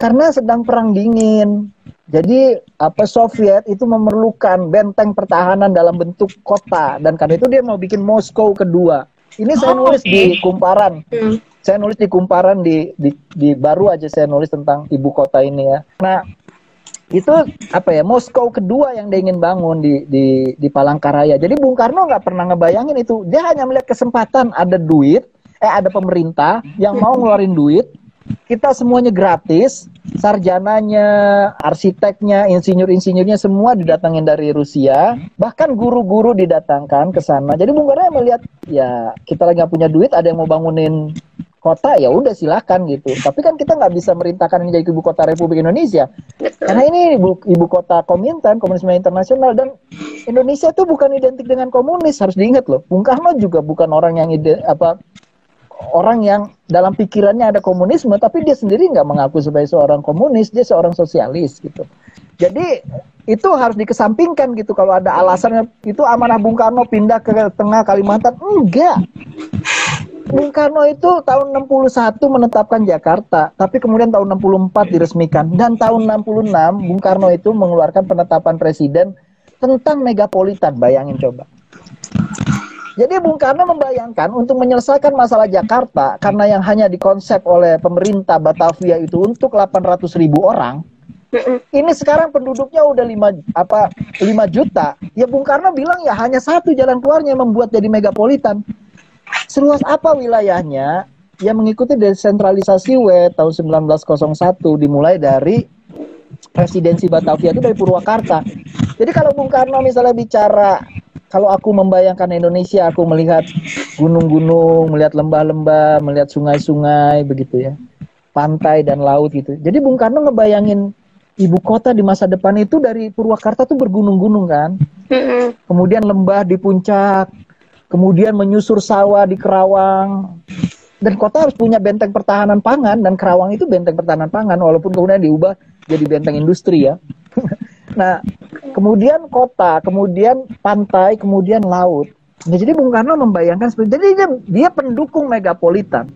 karena sedang perang dingin. Jadi apa Soviet itu memerlukan benteng pertahanan dalam bentuk kota dan karena itu dia mau bikin Moskow kedua. Ini saya oh, nulis okay. di kumparan. Hmm. Saya nulis di kumparan di, di di baru aja saya nulis tentang ibu kota ini ya. Nah, itu apa ya Moskow kedua yang dia ingin bangun di di di Palangkaraya. Jadi Bung Karno nggak pernah ngebayangin itu. Dia hanya melihat kesempatan ada duit, eh ada pemerintah yang mau ngeluarin duit kita semuanya gratis, sarjananya, arsiteknya, insinyur-insinyurnya semua didatangin dari Rusia, bahkan guru-guru didatangkan ke sana. Jadi Bung Karno melihat ya kita lagi nggak punya duit, ada yang mau bangunin kota ya udah silakan gitu. Tapi kan kita nggak bisa merintahkan ini jadi ibu kota Republik Indonesia. Karena ini ibu, ibu kota Komintern, Komunisme Internasional dan Indonesia itu bukan identik dengan komunis harus diingat loh. Bung Karno juga bukan orang yang ide apa orang yang dalam pikirannya ada komunisme tapi dia sendiri nggak mengaku sebagai seorang komunis dia seorang sosialis gitu. Jadi itu harus dikesampingkan gitu. Kalau ada alasannya itu amanah Bung Karno pindah ke tengah Kalimantan enggak. Bung Karno itu tahun 61 menetapkan Jakarta tapi kemudian tahun 64 diresmikan. Dan tahun 66 Bung Karno itu mengeluarkan penetapan presiden tentang megapolitan. Bayangin coba jadi Bung Karno membayangkan untuk menyelesaikan masalah Jakarta karena yang hanya dikonsep oleh pemerintah Batavia itu untuk 800 ribu orang ini sekarang penduduknya udah lima apa lima juta. Ya Bung Karno bilang ya hanya satu jalan keluarnya membuat jadi megapolitan. Seluas apa wilayahnya? Ya mengikuti desentralisasi W tahun 1901 dimulai dari presidensi Batavia itu dari Purwakarta. Jadi kalau Bung Karno misalnya bicara kalau aku membayangkan Indonesia, aku melihat gunung-gunung, melihat lembah-lembah, melihat sungai-sungai begitu ya. Pantai dan laut gitu. Jadi Bung Karno ngebayangin ibu kota di masa depan itu dari Purwakarta tuh bergunung-gunung kan. Kemudian lembah di puncak, kemudian menyusur sawah di Kerawang. Dan kota harus punya benteng pertahanan pangan dan Kerawang itu benteng pertahanan pangan walaupun kemudian diubah jadi benteng industri ya. nah, kemudian kota, kemudian pantai, kemudian laut. Nah, jadi Bung Karno membayangkan seperti jadi dia, dia pendukung megapolitan.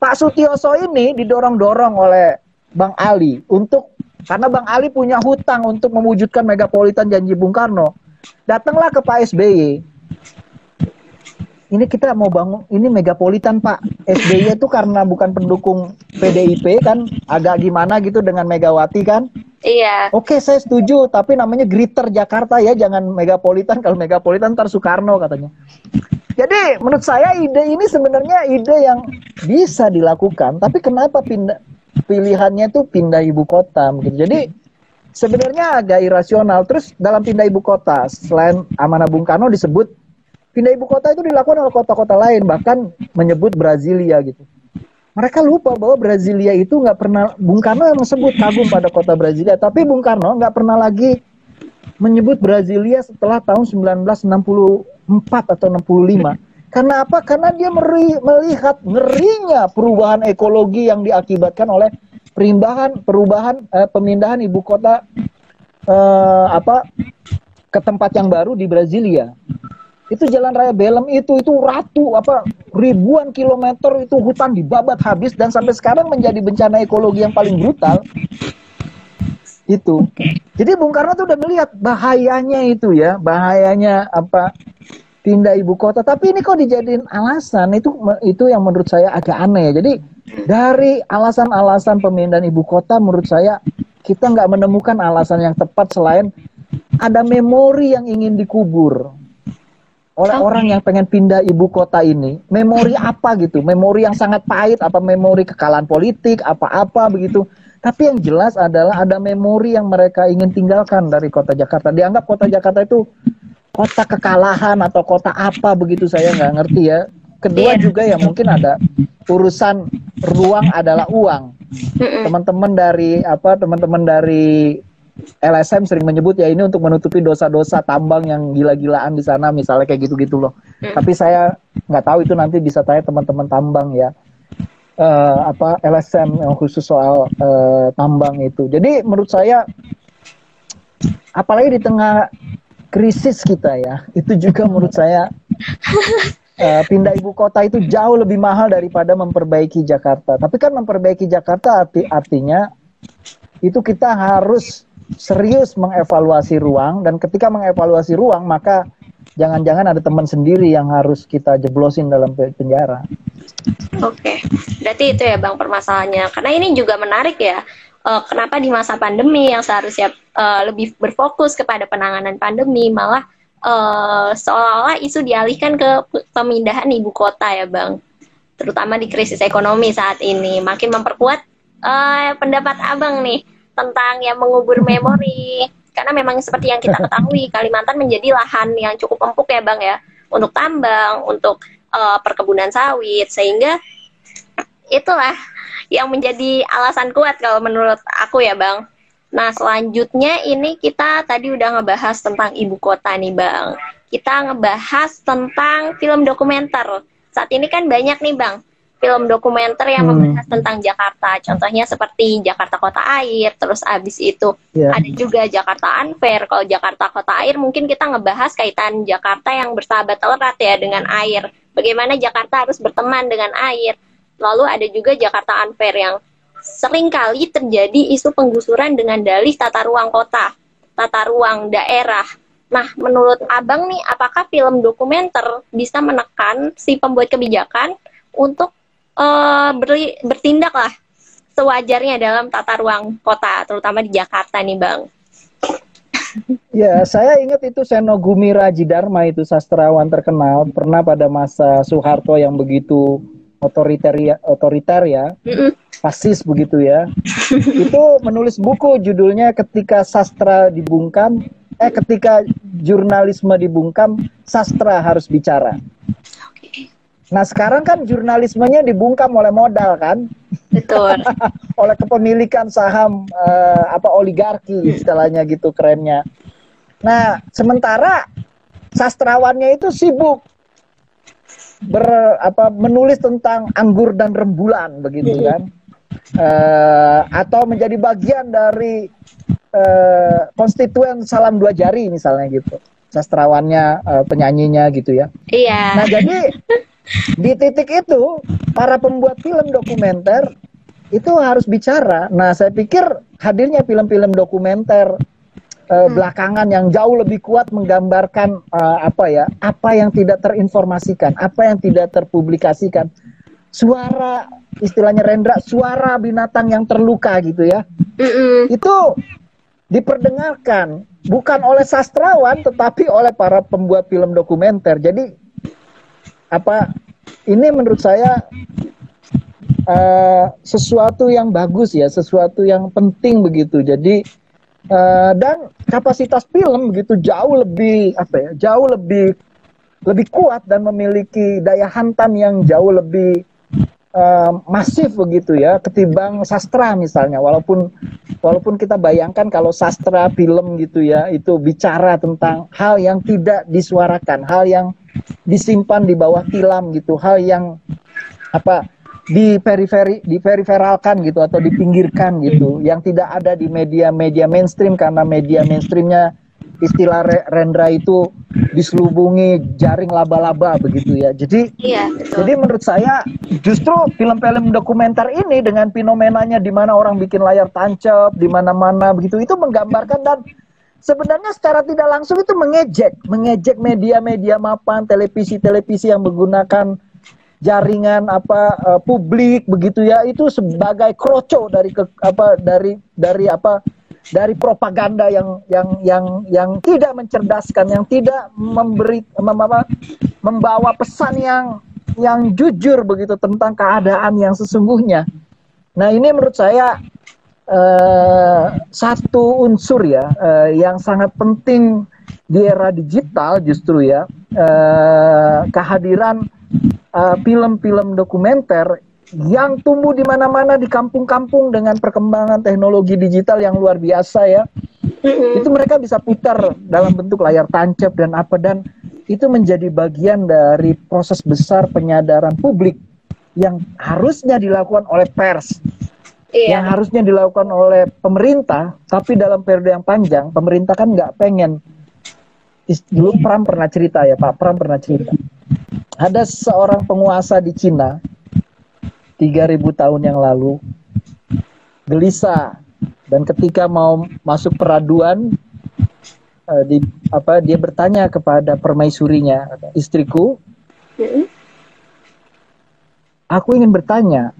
Pak Sutioso ini didorong-dorong oleh Bang Ali untuk karena Bang Ali punya hutang untuk mewujudkan megapolitan janji Bung Karno. Datanglah ke Pak SBY. Ini kita mau bangun, ini megapolitan Pak. SBY itu karena bukan pendukung PDIP kan, agak gimana gitu dengan Megawati kan. Iya. Oke, saya setuju, tapi namanya Greater Jakarta ya, jangan megapolitan. Kalau megapolitan ntar Soekarno katanya. Jadi menurut saya ide ini sebenarnya ide yang bisa dilakukan, tapi kenapa pindah pilihannya tuh pindah ibu kota mungkin. Jadi sebenarnya agak irasional. Terus dalam pindah ibu kota, selain Amanah Bung Karno disebut pindah ibu kota itu dilakukan oleh kota-kota lain, bahkan menyebut Brasilia gitu. Mereka lupa bahwa Brasilia itu nggak pernah Bung Karno yang menyebut kagum pada kota Brasilia, tapi Bung Karno nggak pernah lagi menyebut Brasilia setelah tahun 1964 atau 65 karena apa? Karena dia meri, melihat ngerinya perubahan ekologi yang diakibatkan oleh perubahan perubahan eh, pemindahan ibu kota eh, apa ke tempat yang baru di Brasilia. Itu jalan raya Belem itu itu ratu apa ribuan kilometer itu hutan dibabat habis dan sampai sekarang menjadi bencana ekologi yang paling brutal. Itu. Jadi Bung Karno tuh udah melihat bahayanya itu ya, bahayanya apa pindah ibu kota tapi ini kok dijadiin alasan itu itu yang menurut saya agak aneh jadi dari alasan-alasan pemindahan ibu kota menurut saya kita nggak menemukan alasan yang tepat selain ada memori yang ingin dikubur oleh okay. orang yang pengen pindah ibu kota ini memori apa gitu memori yang sangat pahit apa memori kekalahan politik apa-apa begitu tapi yang jelas adalah ada memori yang mereka ingin tinggalkan dari kota Jakarta dianggap kota Jakarta itu kota kekalahan atau kota apa begitu saya nggak ngerti ya. Kedua yeah. juga ya mungkin ada urusan ruang adalah uang. Teman-teman dari apa teman-teman dari LSM sering menyebut ya ini untuk menutupi dosa-dosa tambang yang gila-gilaan di sana misalnya kayak gitu-gitu loh. Mm. Tapi saya nggak tahu itu nanti bisa tanya teman-teman tambang ya. Uh, apa LSM yang khusus soal uh, tambang itu. Jadi menurut saya apalagi di tengah krisis kita ya itu juga menurut saya uh, pindah ibu kota itu jauh lebih mahal daripada memperbaiki Jakarta. Tapi kan memperbaiki Jakarta arti artinya itu kita harus serius mengevaluasi ruang dan ketika mengevaluasi ruang maka jangan-jangan ada teman sendiri yang harus kita jeblosin dalam penjara. Oke, berarti itu ya bang permasalahannya. Karena ini juga menarik ya uh, kenapa di masa pandemi yang seharusnya uh, lebih berfokus kepada penanganan pandemi malah uh, seolah-olah isu dialihkan ke pemindahan ibu kota ya bang terutama di krisis ekonomi saat ini makin memperkuat uh, pendapat abang nih tentang yang mengubur memori karena memang seperti yang kita ketahui Kalimantan menjadi lahan yang cukup empuk ya bang ya untuk tambang untuk uh, perkebunan sawit sehingga itulah yang menjadi alasan kuat kalau menurut aku ya Bang. Nah selanjutnya ini kita tadi udah ngebahas tentang ibu kota nih Bang. Kita ngebahas tentang film dokumenter. Saat ini kan banyak nih Bang film dokumenter yang hmm. membahas tentang Jakarta. Contohnya seperti Jakarta Kota Air, terus abis itu yeah. ada juga Jakarta Unfair. Kalau Jakarta Kota Air mungkin kita ngebahas kaitan Jakarta yang bersahabat erat ya dengan air. Bagaimana Jakarta harus berteman dengan air. Lalu ada juga Jakarta Unfair yang sering kali terjadi isu penggusuran dengan dalih tata ruang kota, tata ruang daerah. Nah, menurut Abang nih, apakah film dokumenter bisa menekan si pembuat kebijakan untuk uh, beri, bertindak lah sewajarnya dalam tata ruang kota, terutama di Jakarta nih Bang. Ya, saya ingat itu Seno Gumi Rajidharma itu sastrawan terkenal pernah pada masa Soeharto yang begitu otoriter ya, otoriter ya, fasis begitu ya. itu menulis buku judulnya ketika sastra dibungkam, eh ketika jurnalisme dibungkam, sastra harus bicara. Nah sekarang kan jurnalismenya dibungkam oleh modal kan, betul, oleh kepemilikan saham uh, apa oligarki istilahnya gitu kerennya. Nah sementara sastrawannya itu sibuk ber apa menulis tentang anggur dan rembulan begitu kan, uh, atau menjadi bagian dari uh, konstituen salam dua jari misalnya gitu sastrawannya uh, penyanyinya gitu ya. Iya. Nah jadi di titik itu para pembuat film dokumenter itu harus bicara. Nah, saya pikir hadirnya film-film dokumenter uh, hmm. belakangan yang jauh lebih kuat menggambarkan uh, apa ya, apa yang tidak terinformasikan, apa yang tidak terpublikasikan. Suara istilahnya Rendra, suara binatang yang terluka gitu ya. Mm-mm. Itu diperdengarkan bukan oleh sastrawan tetapi oleh para pembuat film dokumenter. Jadi apa ini menurut saya uh, sesuatu yang bagus ya, sesuatu yang penting begitu. Jadi uh, dan kapasitas film begitu jauh lebih apa ya, jauh lebih lebih kuat dan memiliki daya hantam yang jauh lebih uh, masif begitu ya ketimbang sastra misalnya walaupun walaupun kita bayangkan kalau sastra film gitu ya itu bicara tentang hal yang tidak disuarakan hal yang disimpan di bawah tilam gitu. Hal yang apa di periferi di periferalkan gitu atau dipinggirkan gitu. Yang tidak ada di media-media mainstream karena media mainstreamnya istilah Rendra itu diselubungi jaring laba-laba begitu ya. Jadi iya, jadi menurut saya justru film-film dokumenter ini dengan fenomenanya di mana orang bikin layar tancap di mana-mana begitu itu menggambarkan dan sebenarnya secara tidak langsung itu mengejek, mengejek media-media mapan, televisi-televisi yang menggunakan jaringan apa uh, publik begitu ya itu sebagai kroco dari ke, apa dari dari apa dari propaganda yang yang yang yang tidak mencerdaskan, yang tidak memberi mem, membawa pesan yang yang jujur begitu tentang keadaan yang sesungguhnya. Nah ini menurut saya uh, satu unsur ya uh, yang sangat penting di era digital justru ya uh, kehadiran film-film uh, dokumenter yang tumbuh di mana-mana di kampung-kampung dengan perkembangan teknologi digital yang luar biasa ya. Itu mereka bisa putar dalam bentuk layar tancap dan apa dan itu menjadi bagian dari proses besar penyadaran publik yang harusnya dilakukan oleh pers iya. yang harusnya dilakukan oleh pemerintah, tapi dalam periode yang panjang, pemerintah kan nggak pengen. Dulu Pram pernah cerita ya Pak, Pram pernah cerita. Ada seorang penguasa di Cina, 3000 tahun yang lalu, gelisah. Dan ketika mau masuk peraduan, uh, di, apa dia bertanya kepada permaisurinya, istriku, aku ingin bertanya,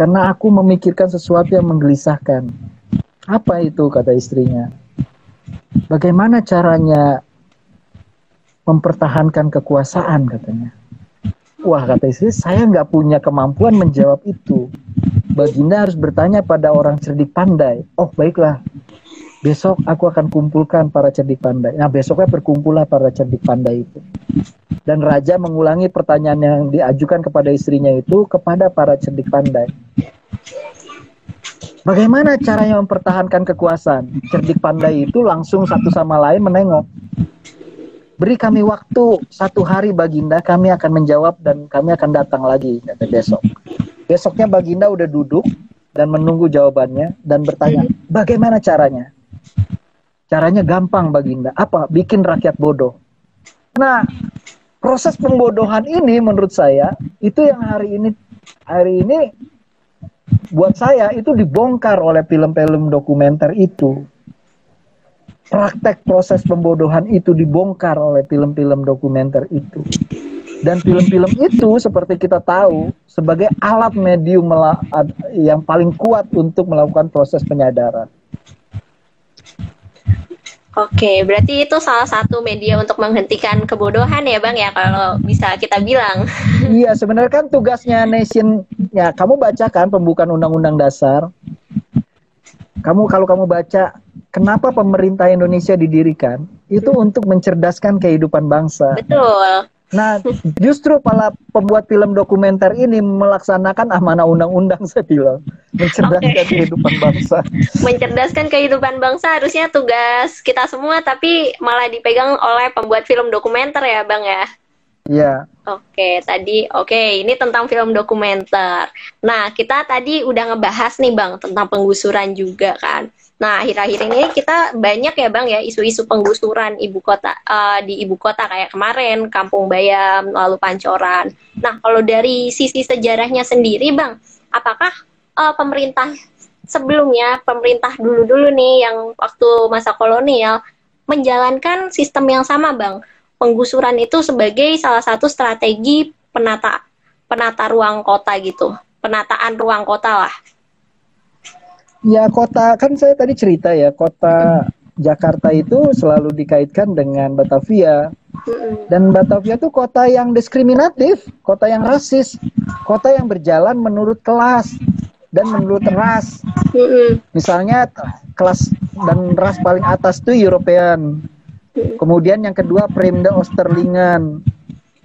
karena aku memikirkan sesuatu yang menggelisahkan. Apa itu kata istrinya? Bagaimana caranya mempertahankan kekuasaan katanya? Wah kata istri, saya nggak punya kemampuan menjawab itu. Baginda harus bertanya pada orang cerdik pandai. Oh baiklah, besok aku akan kumpulkan para cerdik pandai. Nah besoknya berkumpullah para cerdik pandai itu. Dan raja mengulangi pertanyaan yang diajukan kepada istrinya itu kepada para cerdik pandai. Bagaimana caranya mempertahankan kekuasaan? Cerdik pandai itu langsung satu sama lain menengok. Beri kami waktu satu hari Baginda, kami akan menjawab dan kami akan datang lagi kata besok. Besoknya Baginda udah duduk dan menunggu jawabannya dan bertanya, bagaimana caranya? Caranya gampang Baginda. Apa? Bikin rakyat bodoh. Nah, proses pembodohan ini menurut saya itu yang hari ini hari ini buat saya itu dibongkar oleh film-film dokumenter itu praktek proses pembodohan itu dibongkar oleh film-film dokumenter itu. Dan film-film itu seperti kita tahu sebagai alat medium yang paling kuat untuk melakukan proses penyadaran. Oke, berarti itu salah satu media untuk menghentikan kebodohan ya Bang ya kalau bisa kita bilang. Iya, sebenarnya kan tugasnya Nation ya kamu bacakan pembukaan Undang-Undang Dasar. Kamu kalau kamu baca kenapa pemerintah Indonesia didirikan itu untuk mencerdaskan kehidupan bangsa. Betul. Nah, justru para pembuat film dokumenter ini melaksanakan amanah undang-undang saya bilang, mencerdaskan okay. kehidupan bangsa. Mencerdaskan kehidupan bangsa harusnya tugas kita semua, tapi malah dipegang oleh pembuat film dokumenter ya, Bang ya. Iya. Oke, tadi oke, ini tentang film dokumenter. Nah, kita tadi udah ngebahas nih, Bang, tentang penggusuran juga kan. Nah, akhir-akhir ini kita banyak ya Bang ya isu-isu penggusuran ibu kota uh, di ibu kota kayak kemarin Kampung Bayam, lalu Pancoran. Nah, kalau dari sisi sejarahnya sendiri Bang, apakah uh, pemerintah sebelumnya, pemerintah dulu-dulu nih yang waktu masa kolonial menjalankan sistem yang sama Bang? Penggusuran itu sebagai salah satu strategi penata penata ruang kota gitu, penataan ruang kota lah. Ya kota kan saya tadi cerita ya kota Jakarta itu selalu dikaitkan dengan Batavia dan Batavia itu kota yang diskriminatif, kota yang rasis, kota yang berjalan menurut kelas dan menurut ras. Misalnya kelas dan ras paling atas itu European. Kemudian yang kedua Premda Osterlingen,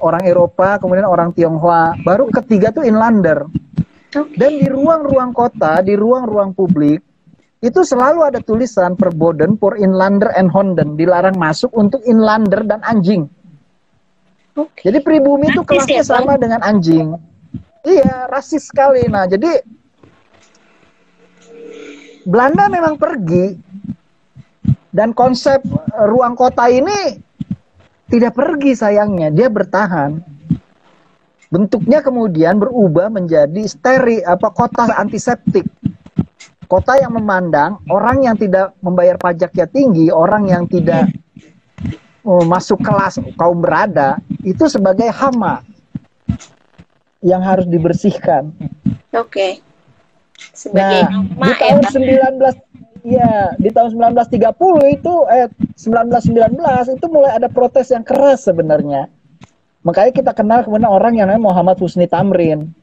orang Eropa, kemudian orang Tionghoa. Baru ketiga tuh Inlander. Dan di ruang-ruang kota, di ruang-ruang publik, itu selalu ada tulisan perboden for inlander and honden, dilarang masuk untuk inlander dan anjing. Okay. Jadi pribumi itu kelasnya ya, sama dengan anjing. Iya, rasis sekali. Nah, jadi Belanda memang pergi dan konsep ruang kota ini tidak pergi sayangnya, dia bertahan bentuknya kemudian berubah menjadi steri apa kota antiseptik. Kota yang memandang orang yang tidak membayar pajaknya tinggi orang yang tidak uh, masuk kelas kaum berada itu sebagai hama yang harus dibersihkan. Oke. Okay. sebagai nah, hama di tahun ya, 19 ya di tahun 1930 itu eh 1919 itu mulai ada protes yang keras sebenarnya Makanya kita kenal kemudian orang yang namanya Muhammad Husni Tamrin.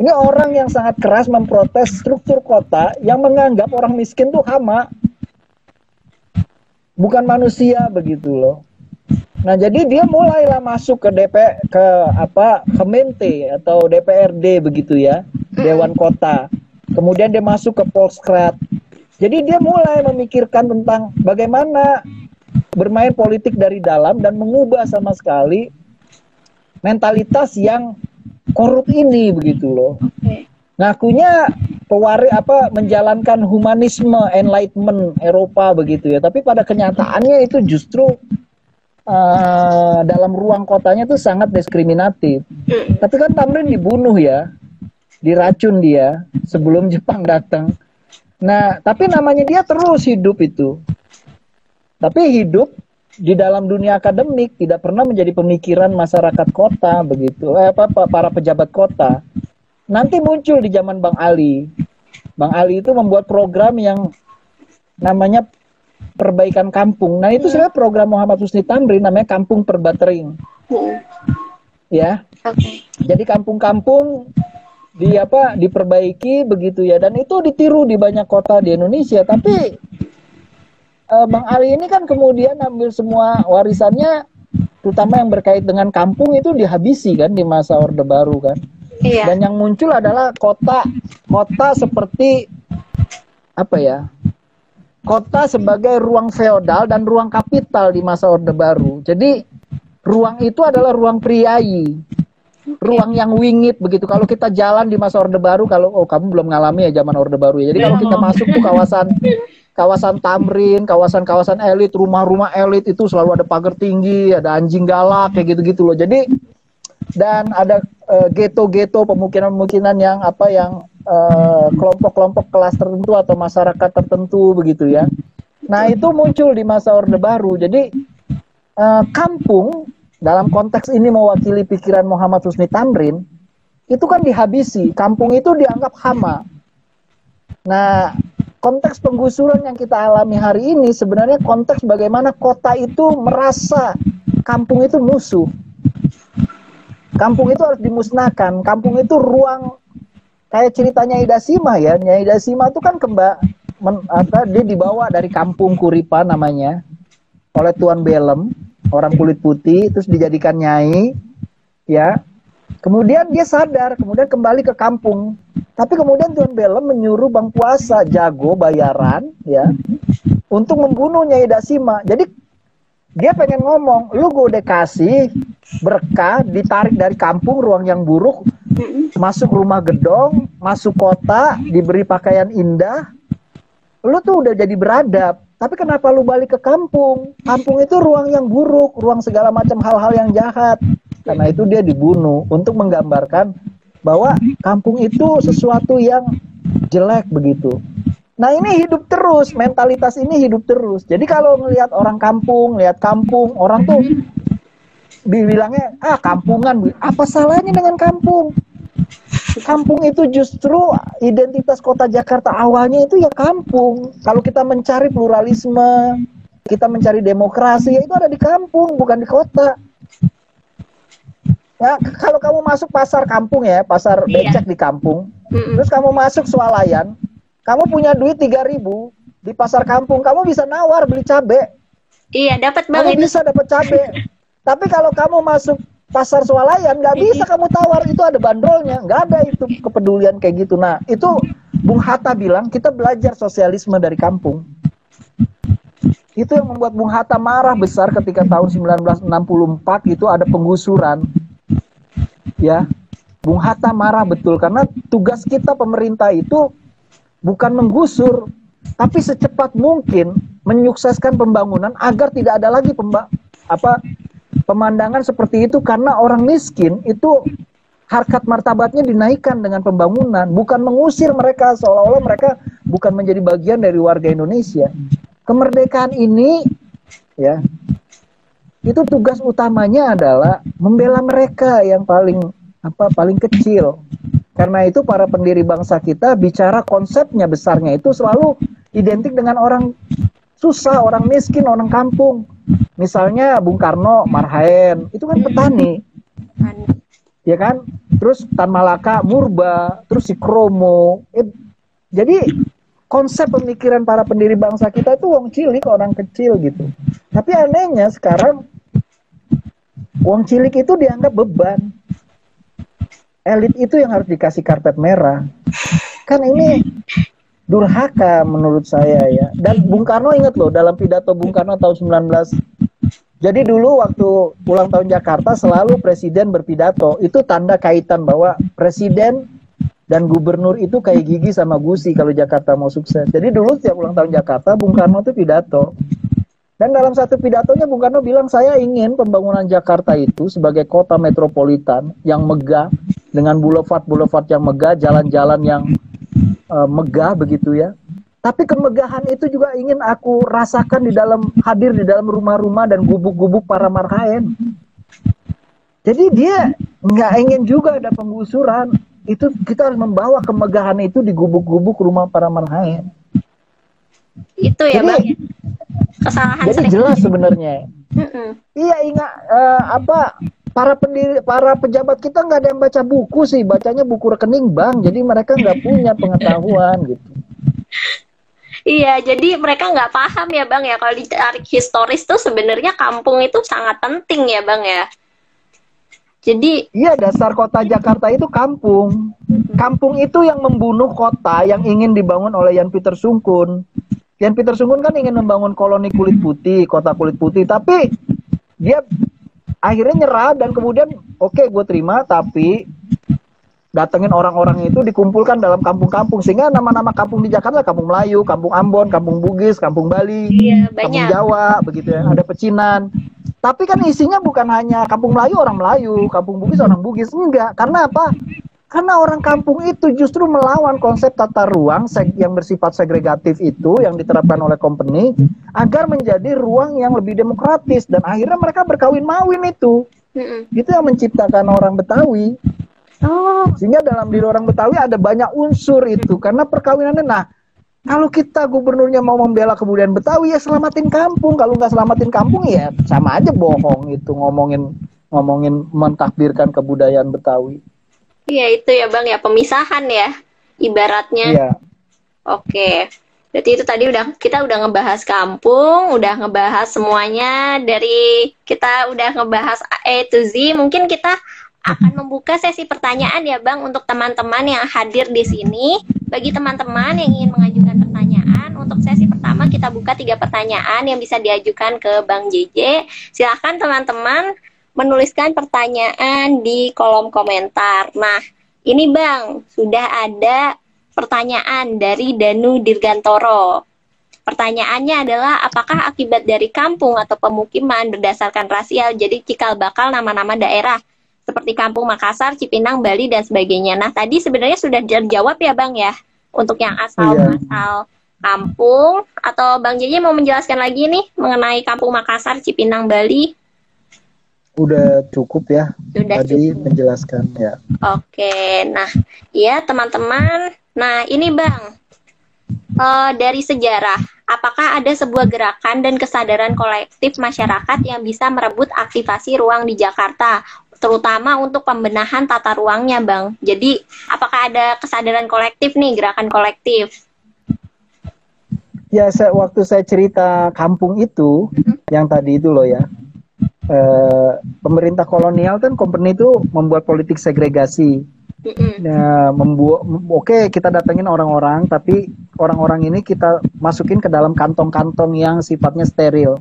Ini orang yang sangat keras memprotes struktur kota yang menganggap orang miskin tuh hama. Bukan manusia begitu loh. Nah, jadi dia mulailah masuk ke DP ke apa? Kemente atau DPRD begitu ya, Dewan Kota. Kemudian dia masuk ke Polskrat. Jadi dia mulai memikirkan tentang bagaimana bermain politik dari dalam dan mengubah sama sekali mentalitas yang korup ini begitu loh. Okay. Ngakunya pewari apa menjalankan humanisme enlightenment Eropa begitu ya, tapi pada kenyataannya itu justru uh, dalam ruang kotanya itu sangat diskriminatif. Mm. Tapi kan Tamrin dibunuh ya, diracun dia sebelum Jepang datang. Nah, tapi namanya dia terus hidup itu. Tapi hidup di dalam dunia akademik tidak pernah menjadi pemikiran masyarakat kota begitu. Eh, apa, apa para pejabat kota. Nanti muncul di zaman Bang Ali. Bang Ali itu membuat program yang namanya perbaikan kampung. Nah itu sebenarnya program Muhammad Husni Tamrin namanya Kampung Perbatering ya. Okay. jadi kampung-kampung di apa diperbaiki begitu ya. Dan itu ditiru di banyak kota di Indonesia. Tapi uh, Bang Ali ini kan kemudian ambil semua warisannya terutama yang berkait dengan kampung itu dihabisi kan di masa Orde Baru kan. Iya. Dan yang muncul adalah kota kota seperti apa ya? Kota sebagai ruang feodal dan ruang kapital di masa Orde Baru. Jadi ruang itu adalah ruang priayi ruang yang wingit begitu. Kalau kita jalan di masa Orde Baru, kalau oh kamu belum ngalami ya zaman Orde Baru ya. Jadi kalau kita masuk tuh kawasan kawasan Tamrin, kawasan-kawasan elit, rumah-rumah elit itu selalu ada pagar tinggi, ada anjing galak kayak gitu-gitu loh. Jadi dan ada uh, ghetto-ghetto pemukiman-pemukiman yang apa yang kelompok kelompok-kelompok kelas tertentu atau masyarakat tertentu begitu ya. Nah, itu muncul di masa Orde Baru. Jadi uh, kampung dalam konteks ini mewakili pikiran Muhammad Husni Tamrin, itu kan dihabisi. Kampung itu dianggap hama. Nah, konteks penggusuran yang kita alami hari ini sebenarnya konteks bagaimana kota itu merasa kampung itu musuh. Kampung itu harus dimusnahkan. Kampung itu ruang kayak ceritanya Ida Sima ya. Nyai Ida Sima itu kan kemba men, apa, dia dibawa dari kampung Kuripa namanya oleh Tuan Belem orang kulit putih terus dijadikan nyai ya. Kemudian dia sadar kemudian kembali ke kampung. Tapi kemudian Tuan Belem menyuruh Bang Puasa jago bayaran ya untuk membunuh Nyai Dasima. Jadi dia pengen ngomong lu gue udah kasih berkah ditarik dari kampung ruang yang buruk. Masuk rumah gedong masuk kota diberi pakaian indah. Lu tuh udah jadi beradab tapi kenapa lu balik ke kampung? Kampung itu ruang yang buruk, ruang segala macam hal-hal yang jahat. Karena itu dia dibunuh untuk menggambarkan bahwa kampung itu sesuatu yang jelek begitu. Nah ini hidup terus, mentalitas ini hidup terus. Jadi kalau melihat orang kampung, lihat kampung, orang tuh dibilangnya ah kampungan, apa salahnya dengan kampung? Kampung itu justru identitas kota Jakarta awalnya itu ya kampung. Kalau kita mencari pluralisme, kita mencari demokrasi, ya itu ada di kampung, bukan di kota. Ya, kalau kamu masuk pasar kampung ya, pasar iya. becek di kampung, mm terus kamu masuk swalayan, kamu punya duit 3000 di pasar kampung, kamu bisa nawar beli cabe. Iya, dapat banget. Kamu bisa dapat cabe. Tapi kalau kamu masuk pasar swalayan nggak bisa kamu tawar. Itu ada bandrolnya. Nggak ada itu kepedulian kayak gitu. Nah itu Bung Hatta bilang kita belajar sosialisme dari kampung. Itu yang membuat Bung Hatta marah besar ketika tahun 1964 itu ada penggusuran. Ya Bung Hatta marah betul karena tugas kita pemerintah itu bukan menggusur tapi secepat mungkin menyukseskan pembangunan agar tidak ada lagi pemba apa pemandangan seperti itu karena orang miskin itu harkat martabatnya dinaikkan dengan pembangunan, bukan mengusir mereka seolah-olah mereka bukan menjadi bagian dari warga Indonesia. Kemerdekaan ini ya itu tugas utamanya adalah membela mereka yang paling apa paling kecil. Karena itu para pendiri bangsa kita bicara konsepnya besarnya itu selalu identik dengan orang susah, orang miskin, orang kampung. Misalnya Bung Karno, Marhaen, itu kan petani. Ya kan? Terus Tan Malaka, Murba, terus si Kromo. Eh, jadi konsep pemikiran para pendiri bangsa kita itu wong cilik, orang kecil gitu. Tapi anehnya sekarang wong cilik itu dianggap beban. Elit itu yang harus dikasih karpet merah. Kan ini durhaka menurut saya ya. Dan Bung Karno ingat loh dalam pidato Bung Karno tahun 19 jadi dulu waktu ulang tahun Jakarta selalu presiden berpidato. Itu tanda kaitan bahwa presiden dan gubernur itu kayak gigi sama gusi kalau Jakarta mau sukses. Jadi dulu setiap ulang tahun Jakarta Bung Karno itu pidato. Dan dalam satu pidatonya Bung Karno bilang saya ingin pembangunan Jakarta itu sebagai kota metropolitan yang megah dengan boulevard-boulevard yang megah, jalan-jalan yang uh, megah begitu ya. Tapi kemegahan itu juga ingin aku rasakan di dalam hadir di dalam rumah-rumah dan gubuk-gubuk para marhaen. Jadi dia nggak ingin juga ada penggusuran. Itu kita harus membawa kemegahan itu di gubuk-gubuk rumah para marhaen. Itu ya jadi, bang. Kesalahan. Jadi jelas sebenarnya. Iya ingat uh, apa para pendiri, para pejabat kita nggak ada yang baca buku sih, bacanya buku rekening bank, jadi mereka nggak punya pengetahuan gitu. Iya, jadi mereka nggak paham ya bang ya kalau ditarik historis tuh sebenarnya kampung itu sangat penting ya bang ya. Jadi iya dasar kota Jakarta itu kampung. Kampung itu yang membunuh kota yang ingin dibangun oleh Yan Peter Sungkun. Yan Peter Sungkun kan ingin membangun koloni kulit putih, kota kulit putih, tapi dia akhirnya nyerah dan kemudian oke okay, gue terima tapi datengin orang-orang itu dikumpulkan dalam kampung-kampung sehingga nama-nama kampung di Jakarta kampung Melayu, kampung Ambon, kampung Bugis, kampung Bali, iya, kampung Jawa begitu ya, ada pecinan. Tapi kan isinya bukan hanya kampung Melayu orang Melayu, kampung Bugis orang Bugis, enggak. Karena apa? Karena orang kampung itu justru melawan konsep tata ruang yang bersifat segregatif itu yang diterapkan oleh company agar menjadi ruang yang lebih demokratis dan akhirnya mereka berkawin mawin itu. Itu yang menciptakan orang Betawi. Oh. Sehingga dalam diri orang Betawi ada banyak unsur itu karena perkawinannya. Nah, kalau kita gubernurnya mau membela kebudayaan Betawi ya selamatin kampung. Kalau nggak selamatin kampung ya sama aja bohong itu ngomongin ngomongin mentakbirkan kebudayaan Betawi. Iya itu ya bang ya pemisahan ya ibaratnya. Iya. Oke. Berarti itu tadi udah kita udah ngebahas kampung, udah ngebahas semuanya dari kita udah ngebahas A to Z. Mungkin kita akan membuka sesi pertanyaan ya Bang untuk teman-teman yang hadir di sini. Bagi teman-teman yang ingin mengajukan pertanyaan, untuk sesi pertama kita buka tiga pertanyaan yang bisa diajukan ke Bang JJ. Silahkan teman-teman menuliskan pertanyaan di kolom komentar. Nah, ini Bang, sudah ada pertanyaan dari Danu Dirgantoro. Pertanyaannya adalah apakah akibat dari kampung atau pemukiman berdasarkan rasial jadi cikal bakal nama-nama daerah seperti Kampung Makassar, Cipinang, Bali dan sebagainya. Nah, tadi sebenarnya sudah terjawab ya, Bang ya, untuk yang asal-asal kampung atau Bang JJ mau menjelaskan lagi nih mengenai Kampung Makassar, Cipinang, Bali? Udah cukup ya. Sudah tadi cukup. menjelaskan ya. Oke, nah, ya teman-teman. Nah, ini Bang, uh, dari sejarah, apakah ada sebuah gerakan dan kesadaran kolektif masyarakat yang bisa merebut aktivasi ruang di Jakarta terutama untuk pembenahan tata ruangnya, Bang. Jadi, apakah ada kesadaran kolektif nih, gerakan kolektif? Ya, saya, waktu saya cerita kampung itu, hmm. yang tadi itu loh ya, eh, pemerintah kolonial kan company itu membuat politik segregasi. Nah, membuat, oke okay, kita datengin orang-orang, tapi orang-orang ini kita masukin ke dalam kantong-kantong yang sifatnya steril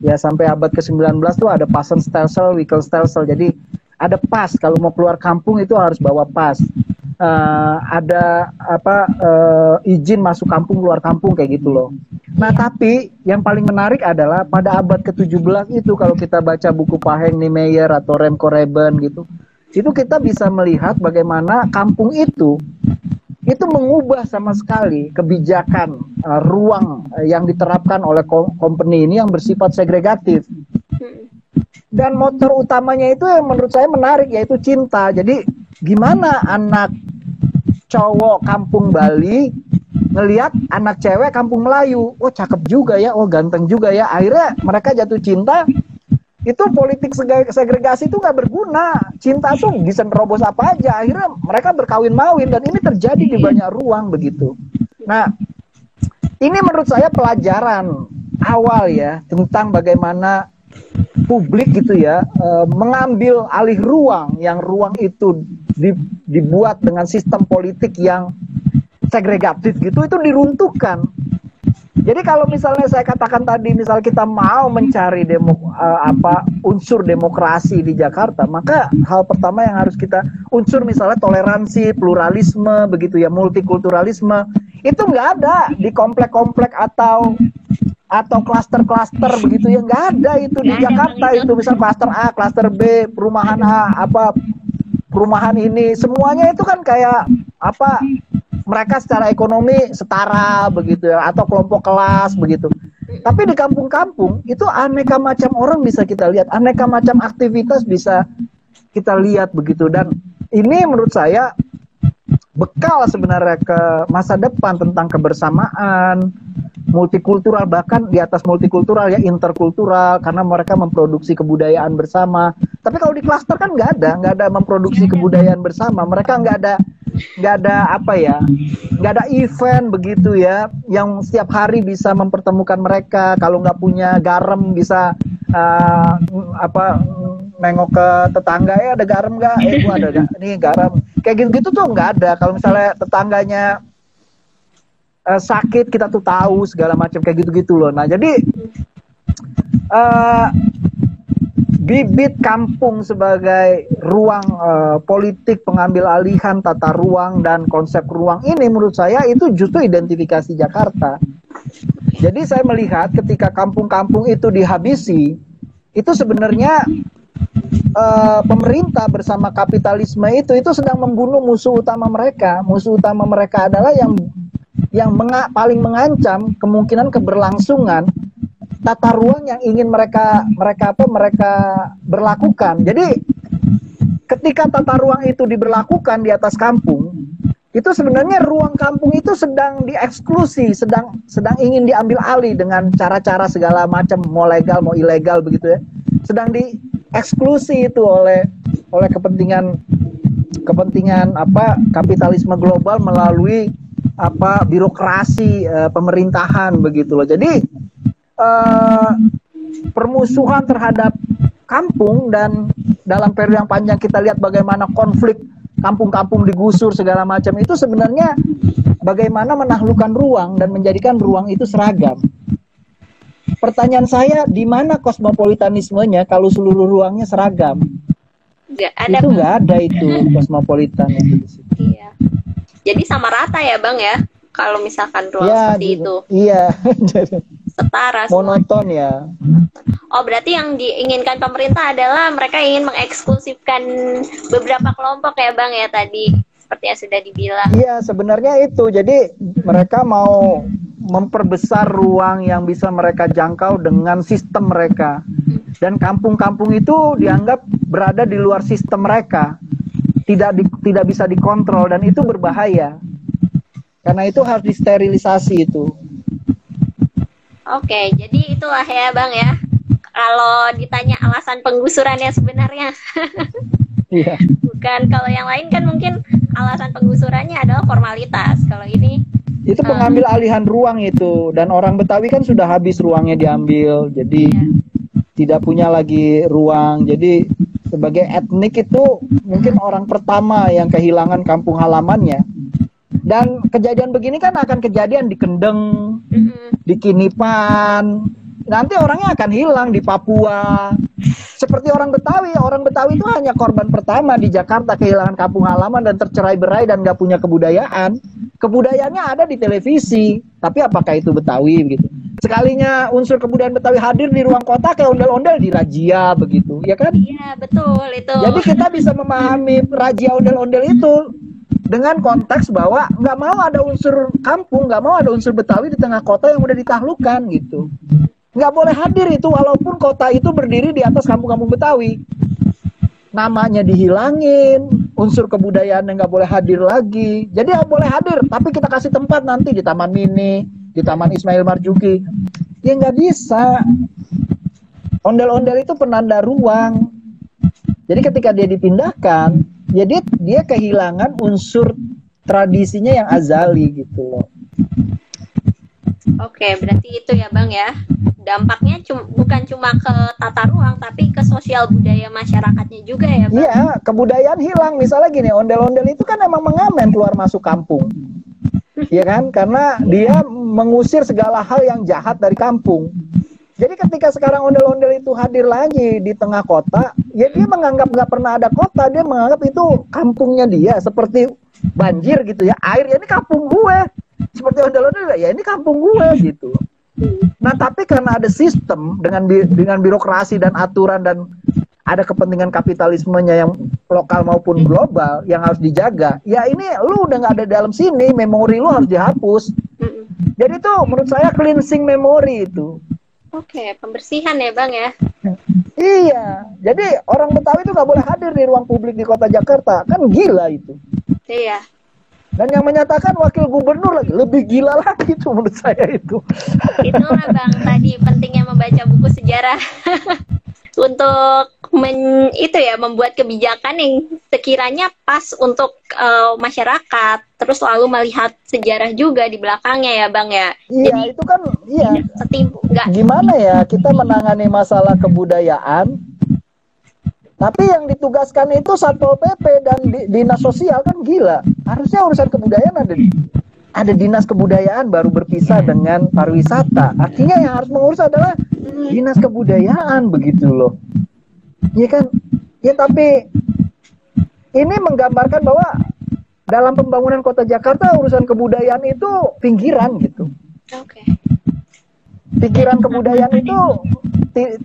ya sampai abad ke-19 tuh ada pasen stelsel, vehicle stelsel. Jadi ada pas kalau mau keluar kampung itu harus bawa pas. Uh, ada apa uh, izin masuk kampung keluar kampung kayak gitu loh. Nah, tapi yang paling menarik adalah pada abad ke-17 itu kalau kita baca buku Paheng Niemeyer atau Remco Reben gitu. Itu kita bisa melihat bagaimana kampung itu itu mengubah sama sekali kebijakan uh, ruang yang diterapkan oleh company ini yang bersifat segregatif. Dan motor utamanya itu yang menurut saya menarik yaitu cinta. Jadi gimana anak cowok kampung Bali ngelihat anak cewek kampung Melayu, oh cakep juga ya, oh ganteng juga ya. Akhirnya mereka jatuh cinta, itu politik segregasi itu nggak berguna. Cinta tuh bisa nerobos apa aja. Akhirnya mereka berkawin mawin dan ini terjadi di banyak ruang begitu. Nah, ini menurut saya pelajaran awal ya tentang bagaimana publik gitu ya e, mengambil alih ruang yang ruang itu di, dibuat dengan sistem politik yang segregatif gitu itu diruntuhkan. Jadi kalau misalnya saya katakan tadi, misal kita mau mencari demo uh, apa unsur demokrasi di Jakarta, maka hal pertama yang harus kita unsur misalnya toleransi, pluralisme, begitu ya, multikulturalisme, itu nggak ada di komplek-komplek atau atau klaster-klaster begitu ya nggak ada itu di Jakarta itu. Misal klaster A, klaster B, perumahan A, apa perumahan ini. Semuanya itu kan kayak apa mereka secara ekonomi setara begitu ya atau kelompok kelas begitu. Tapi di kampung-kampung itu aneka macam orang bisa kita lihat, aneka macam aktivitas bisa kita lihat begitu. Dan ini menurut saya bekal sebenarnya ke masa depan tentang kebersamaan, multikultural bahkan di atas multikultural ya interkultural karena mereka memproduksi kebudayaan bersama. Tapi kalau di klaster kan nggak ada, nggak ada memproduksi kebudayaan bersama. Mereka nggak ada nggak ada apa ya nggak ada event begitu ya yang setiap hari bisa mempertemukan mereka kalau nggak punya garam bisa uh, apa nengok ke tetangga ya ada garam nggak eh gua ada gak? ini garam kayak gitu gitu tuh nggak ada kalau misalnya tetangganya uh, sakit kita tuh tahu segala macam kayak gitu gitu loh nah jadi uh, bibit kampung sebagai ruang uh, politik pengambil alihan tata ruang dan konsep ruang ini menurut saya itu justru identifikasi Jakarta. Jadi saya melihat ketika kampung-kampung itu dihabisi, itu sebenarnya uh, pemerintah bersama kapitalisme itu itu sedang membunuh musuh utama mereka. Musuh utama mereka adalah yang yang menga paling mengancam kemungkinan keberlangsungan tata ruang yang ingin mereka mereka apa mereka berlakukan. Jadi ketika tata ruang itu diberlakukan di atas kampung, itu sebenarnya ruang kampung itu sedang dieksklusi, sedang sedang ingin diambil alih dengan cara-cara segala macam mau legal mau ilegal begitu ya. Sedang dieksklusi itu oleh oleh kepentingan kepentingan apa kapitalisme global melalui apa birokrasi e, pemerintahan begitu loh. Jadi uh, permusuhan terhadap kampung dan dalam periode yang panjang kita lihat bagaimana konflik kampung-kampung digusur segala macam itu sebenarnya bagaimana menaklukkan ruang dan menjadikan ruang itu seragam. Pertanyaan saya, di mana kosmopolitanismenya kalau seluruh ruangnya seragam? Gak ada. Itu nggak ada itu kosmopolitan itu. Iya. Jadi sama rata ya bang ya, kalau misalkan ruang ya, seperti itu. Iya. setara monoton ya. Oh berarti yang diinginkan pemerintah adalah mereka ingin mengeksklusifkan beberapa kelompok ya bang ya tadi. Seperti yang sudah dibilang. Iya sebenarnya itu. Jadi mereka mau memperbesar ruang yang bisa mereka jangkau dengan sistem mereka. Dan kampung-kampung itu dianggap berada di luar sistem mereka tidak di, tidak bisa dikontrol dan itu berbahaya karena itu harus disterilisasi itu Oke, jadi itulah ya Bang ya. Kalau ditanya alasan penggusurannya sebenarnya. Iya. Bukan kalau yang lain kan mungkin alasan penggusurannya adalah formalitas. Kalau ini itu pengambil um, alihan ruang itu dan orang Betawi kan sudah habis ruangnya diambil. Jadi iya. tidak punya lagi ruang. Jadi sebagai etnik itu mungkin orang pertama yang kehilangan kampung halamannya dan kejadian begini kan akan kejadian di Kendeng, mm-hmm. di Kinipan. Nanti orangnya akan hilang di Papua. Seperti orang Betawi, orang Betawi itu hanya korban pertama di Jakarta kehilangan kampung halaman dan tercerai berai dan gak punya kebudayaan. Kebudayaannya ada di televisi, tapi apakah itu Betawi begitu? Sekalinya unsur kebudayaan Betawi hadir di ruang kota kayak ondel-ondel di Rajia begitu, ya kan? Iya betul itu. Jadi kita bisa memahami Rajia ondel-ondel itu dengan konteks bahwa nggak mau ada unsur kampung, nggak mau ada unsur Betawi di tengah kota yang udah ditaklukkan gitu. Nggak boleh hadir itu walaupun kota itu berdiri di atas kampung-kampung Betawi. Namanya dihilangin, unsur kebudayaan yang nggak boleh hadir lagi. Jadi nggak boleh hadir, tapi kita kasih tempat nanti di Taman Mini, di Taman Ismail Marzuki. Ya nggak bisa. Ondel-ondel itu penanda ruang. Jadi ketika dia dipindahkan, ya dia dia kehilangan unsur tradisinya yang azali gitu loh. Oke, berarti itu ya Bang ya. Dampaknya cum bukan cuma ke tata ruang tapi ke sosial budaya masyarakatnya juga ya Bang. Iya, kebudayaan hilang. Misalnya gini, ondel-ondel itu kan emang mengamen keluar masuk kampung. Iya kan? Karena dia mengusir segala hal yang jahat dari kampung. Jadi ketika sekarang ondel-ondel itu hadir lagi di tengah kota, ya dia menganggap nggak pernah ada kota, dia menganggap itu kampungnya dia, seperti banjir gitu ya, air ya ini kampung gue, seperti ondel-ondel ya ini kampung gue gitu. Nah tapi karena ada sistem dengan bi dengan birokrasi dan aturan dan ada kepentingan kapitalismenya yang lokal maupun global yang harus dijaga, ya ini lu udah nggak ada dalam sini, memori lu harus dihapus. Jadi itu menurut saya cleansing memori itu. Oke, pembersihan ya Bang ya. Iya, jadi orang Betawi itu nggak boleh hadir di ruang publik di kota Jakarta, kan gila itu. Iya. Dan yang menyatakan wakil gubernur lagi lebih gila lagi itu menurut saya itu. Itulah bang tadi pentingnya membaca buku sejarah. untuk men, itu ya membuat kebijakan yang sekiranya pas untuk uh, masyarakat. Terus lalu melihat sejarah juga di belakangnya ya bang ya. Iya Jadi, itu kan iya. setimpu nggak gimana ya kita menangani masalah kebudayaan tapi yang ditugaskan itu satpol pp dan dinas sosial kan gila. Harusnya urusan kebudayaan ada ada dinas kebudayaan baru berpisah dengan pariwisata. Artinya yang harus mengurus adalah dinas kebudayaan begitu loh. Iya kan? Ya tapi ini menggambarkan bahwa dalam pembangunan kota Jakarta urusan kebudayaan itu pinggiran gitu. Oke. Okay. Pikiran kebudayaan itu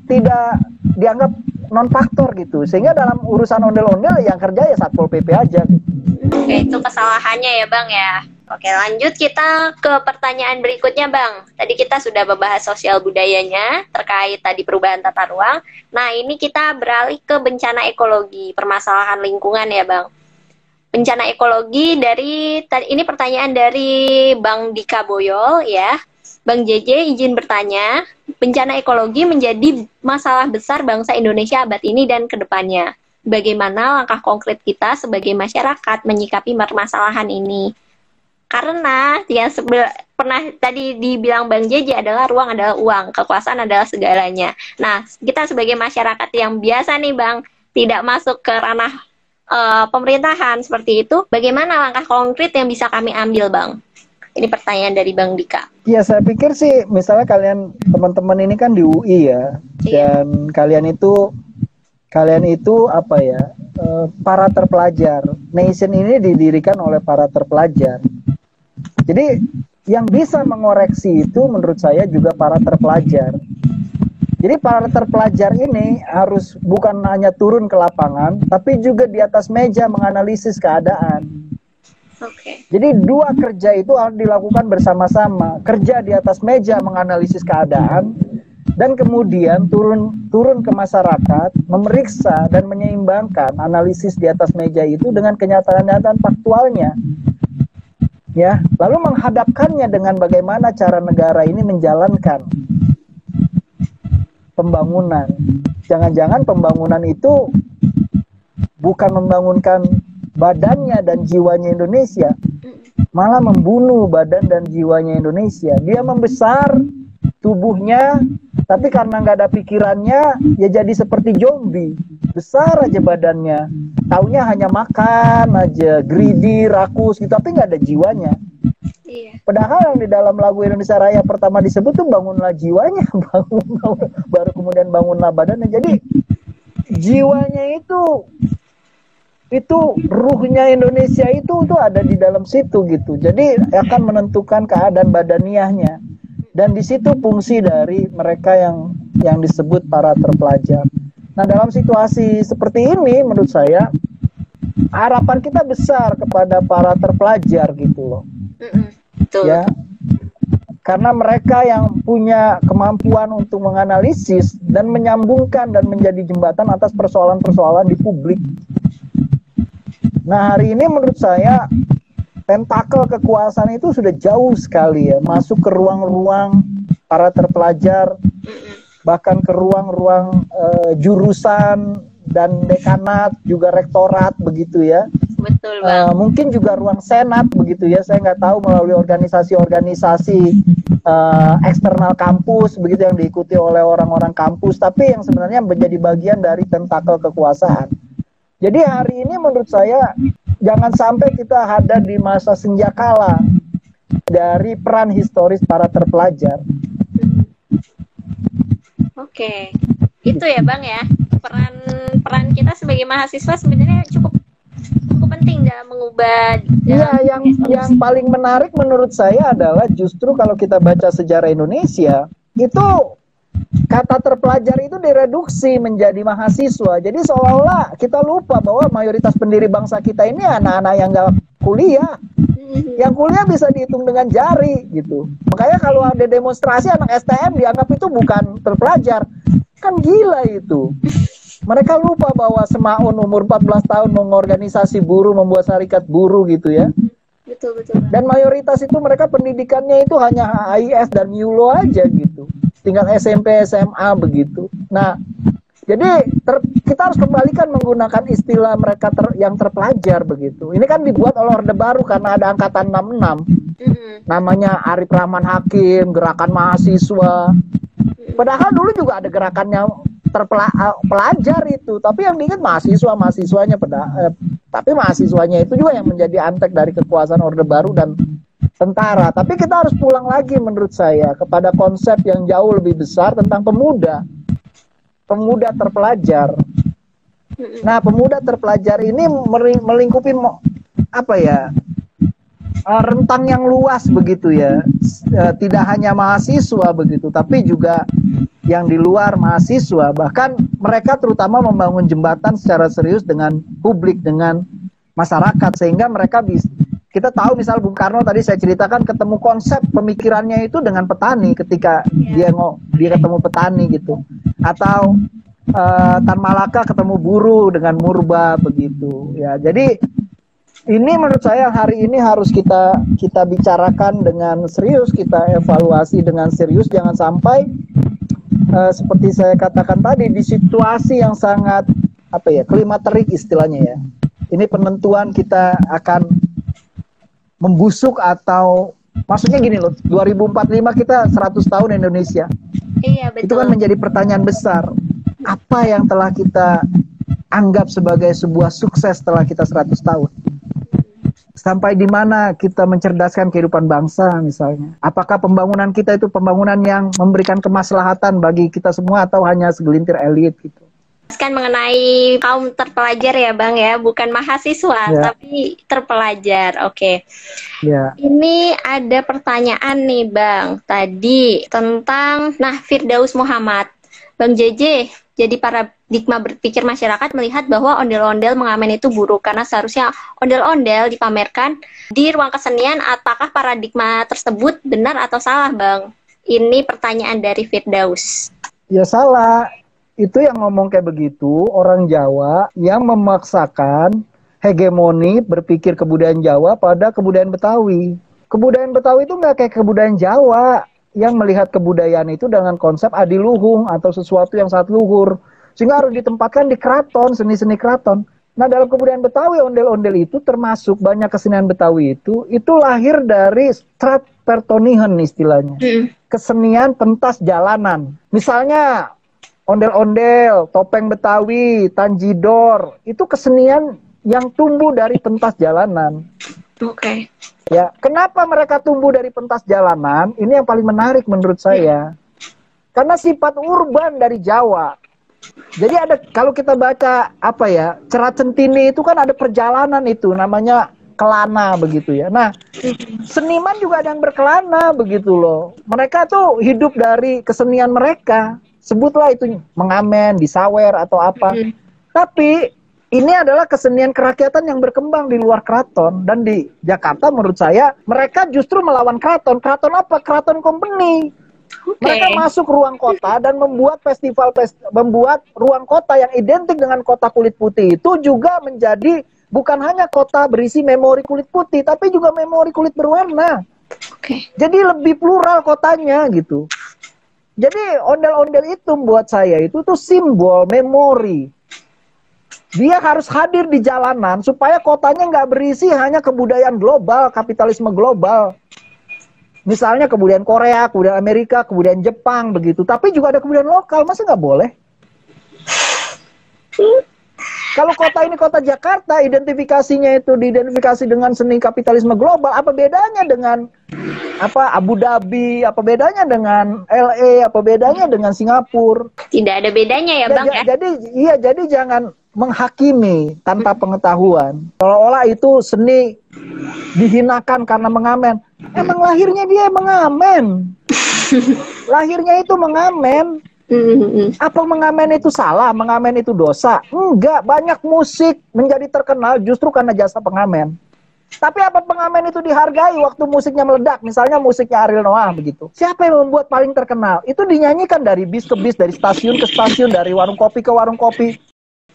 tidak dianggap non faktor gitu. Sehingga dalam urusan ondel-ondel yang kerja ya Satpol PP aja gitu. Oke, itu kesalahannya ya, Bang ya. Oke, lanjut kita ke pertanyaan berikutnya, Bang. Tadi kita sudah membahas sosial budayanya terkait tadi perubahan tata ruang. Nah, ini kita beralih ke bencana ekologi, permasalahan lingkungan ya, Bang. Bencana ekologi dari ini pertanyaan dari Bang Dika Boyol ya. Bang JJ izin bertanya, bencana ekologi menjadi masalah besar bangsa Indonesia abad ini dan ke depannya. Bagaimana langkah konkret kita sebagai masyarakat menyikapi permasalahan ini? Karena yang pernah tadi dibilang Bang JJ adalah ruang adalah uang, kekuasaan adalah segalanya. Nah, kita sebagai masyarakat yang biasa nih Bang, tidak masuk ke ranah uh, pemerintahan seperti itu, bagaimana langkah konkret yang bisa kami ambil Bang? Ini pertanyaan dari Bang Dika. Ya, saya pikir sih misalnya kalian teman-teman ini kan di UI ya, iya. dan kalian itu kalian itu apa ya? Uh, para terpelajar. Nation ini didirikan oleh para terpelajar. Jadi yang bisa mengoreksi itu menurut saya juga para terpelajar. Jadi para terpelajar ini harus bukan hanya turun ke lapangan, tapi juga di atas meja menganalisis keadaan. Okay. Jadi dua kerja itu harus dilakukan bersama-sama. Kerja di atas meja menganalisis keadaan dan kemudian turun turun ke masyarakat, memeriksa dan menyeimbangkan analisis di atas meja itu dengan kenyataan-kenyataan faktualnya ya lalu menghadapkannya dengan bagaimana cara negara ini menjalankan pembangunan. Jangan-jangan pembangunan itu bukan membangunkan badannya dan jiwanya Indonesia malah membunuh badan dan jiwanya Indonesia. Dia membesar tubuhnya tapi karena nggak ada pikirannya ya jadi seperti zombie besar aja badannya taunya hanya makan aja greedy rakus gitu tapi nggak ada jiwanya iya. padahal yang di dalam lagu Indonesia Raya pertama disebut tuh bangunlah jiwanya bangun, bangun baru kemudian bangunlah badannya jadi jiwanya itu itu ruhnya Indonesia itu tuh ada di dalam situ gitu. Jadi akan menentukan keadaan badaniahnya. Dan di situ fungsi dari mereka yang yang disebut para terpelajar. Nah, dalam situasi seperti ini menurut saya harapan kita besar kepada para terpelajar gitu loh. Betul. Ya. Karena mereka yang punya kemampuan untuk menganalisis dan menyambungkan dan menjadi jembatan atas persoalan-persoalan di publik. Nah, hari ini menurut saya tentakel kekuasaan itu sudah jauh sekali ya masuk ke ruang-ruang para terpelajar bahkan ke ruang-ruang uh, jurusan dan dekanat juga rektorat begitu ya. Betul bang. Uh, mungkin juga ruang senat begitu ya. Saya nggak tahu melalui organisasi-organisasi uh, eksternal kampus begitu yang diikuti oleh orang-orang kampus. Tapi yang sebenarnya menjadi bagian dari tentakel kekuasaan. Jadi hari ini menurut saya jangan sampai kita ada di masa senjakala dari peran historis para terpelajar Oke, itu ya bang ya peran peran kita sebagai mahasiswa sebenarnya cukup cukup penting dalam mengubah. Iya, yang yang paling menarik menurut saya adalah justru kalau kita baca sejarah Indonesia itu kata terpelajar itu direduksi menjadi mahasiswa. Jadi seolah-olah kita lupa bahwa mayoritas pendiri bangsa kita ini anak-anak yang gak kuliah. Mm-hmm. Yang kuliah bisa dihitung dengan jari gitu. Makanya kalau ada demonstrasi anak STM dianggap itu bukan terpelajar. Kan gila itu. Mereka lupa bahwa Semaun umur 14 tahun mengorganisasi buruh, membuat syarikat buruh gitu ya. Betul, betul. Dan mayoritas itu mereka pendidikannya itu hanya HIS dan YULO aja gitu tinggal SMP SMA begitu nah jadi ter, kita harus kembalikan menggunakan istilah mereka ter, yang terpelajar begitu. Ini kan dibuat oleh Orde Baru karena ada angkatan 66. Mm-hmm. Namanya Arif Rahman Hakim, gerakan mahasiswa. Padahal dulu juga ada gerakannya terpelajar eh, itu, tapi yang diingat mahasiswa mahasiswanya pada eh, tapi mahasiswanya itu juga yang menjadi antek dari kekuasaan Orde Baru dan tentara. Tapi kita harus pulang lagi menurut saya kepada konsep yang jauh lebih besar tentang pemuda. Pemuda terpelajar. Nah, pemuda terpelajar ini melingkupi apa ya? Eh, rentang yang luas begitu ya. Eh, tidak hanya mahasiswa begitu, tapi juga yang di luar mahasiswa. Bahkan mereka terutama membangun jembatan secara serius dengan publik, dengan masyarakat sehingga mereka bisa kita tahu misal Bung Karno tadi saya ceritakan ketemu konsep pemikirannya itu dengan petani ketika yeah. dia ngo dia ketemu petani gitu. Atau uh, Tan Malaka ketemu buruh dengan Murba begitu. Ya jadi ini menurut saya hari ini harus kita kita bicarakan dengan serius kita evaluasi dengan serius. Jangan sampai uh, seperti saya katakan tadi di situasi yang sangat apa ya klimaterik istilahnya ya. Ini penentuan kita akan membusuk atau maksudnya gini loh 2045 kita 100 tahun Indonesia. Iya betul itu kan menjadi pertanyaan besar. Apa yang telah kita anggap sebagai sebuah sukses setelah kita 100 tahun? Sampai di mana kita mencerdaskan kehidupan bangsa misalnya? Apakah pembangunan kita itu pembangunan yang memberikan kemaslahatan bagi kita semua atau hanya segelintir elit gitu kan mengenai kaum terpelajar ya Bang ya, bukan mahasiswa ya. tapi terpelajar. Oke. Okay. Ya. Ini ada pertanyaan nih Bang, tadi tentang nah Firdaus Muhammad. Bang JJ, jadi paradigma berpikir masyarakat melihat bahwa ondel-ondel mengamen itu buruk karena seharusnya ondel-ondel dipamerkan di ruang kesenian apakah paradigma tersebut benar atau salah Bang? Ini pertanyaan dari Firdaus. Ya salah itu yang ngomong kayak begitu orang Jawa yang memaksakan hegemoni berpikir kebudayaan Jawa pada kebudayaan Betawi. Kebudayaan Betawi itu nggak kayak kebudayaan Jawa yang melihat kebudayaan itu dengan konsep adiluhung atau sesuatu yang sangat luhur. Sehingga harus ditempatkan di keraton, seni-seni keraton. Nah dalam kebudayaan Betawi ondel-ondel itu termasuk banyak kesenian Betawi itu itu lahir dari strat pertonihan istilahnya. Hmm. Kesenian pentas jalanan. Misalnya ondel-ondel, topeng Betawi, tanjidor, itu kesenian yang tumbuh dari pentas jalanan. Oke. Okay. Ya, kenapa mereka tumbuh dari pentas jalanan? Ini yang paling menarik menurut saya. Karena sifat urban dari Jawa. Jadi ada kalau kita baca apa ya, Cerat Centini itu kan ada perjalanan itu namanya kelana begitu ya. Nah, seniman juga ada yang berkelana begitu loh. Mereka tuh hidup dari kesenian mereka sebutlah itu mengamen, disawer atau apa. Mm -hmm. Tapi ini adalah kesenian kerakyatan yang berkembang di luar keraton dan di Jakarta menurut saya mereka justru melawan keraton. Keraton apa? Keraton company. Okay. Mereka masuk ruang kota dan membuat festival membuat ruang kota yang identik dengan kota kulit putih itu juga menjadi bukan hanya kota berisi memori kulit putih tapi juga memori kulit berwarna. Okay. Jadi lebih plural kotanya gitu. Jadi ondel-ondel itu buat saya itu tuh simbol memori. Dia harus hadir di jalanan supaya kotanya nggak berisi hanya kebudayaan global, kapitalisme global. Misalnya kebudayaan Korea, kebudayaan Amerika, kebudayaan Jepang begitu. Tapi juga ada kebudayaan lokal, masa nggak boleh? Kalau kota ini kota Jakarta, identifikasinya itu diidentifikasi dengan seni kapitalisme global, apa bedanya dengan apa Abu Dhabi, apa bedanya dengan LA, apa bedanya dengan Singapura? Tidak ada bedanya ya, Bang ya. Jadi iya, jadi jangan menghakimi tanpa pengetahuan. Seolah-olah itu seni dihinakan karena mengamen. Emang lahirnya dia mengamen. lahirnya itu mengamen. Mm-hmm. Apa mengamen itu salah? Mengamen itu dosa? Enggak, banyak musik menjadi terkenal justru karena jasa pengamen. Tapi apa pengamen itu dihargai waktu musiknya meledak? Misalnya musiknya Ariel Noah begitu. Siapa yang membuat paling terkenal? Itu dinyanyikan dari bis ke bis, dari stasiun ke stasiun, dari warung kopi ke warung kopi.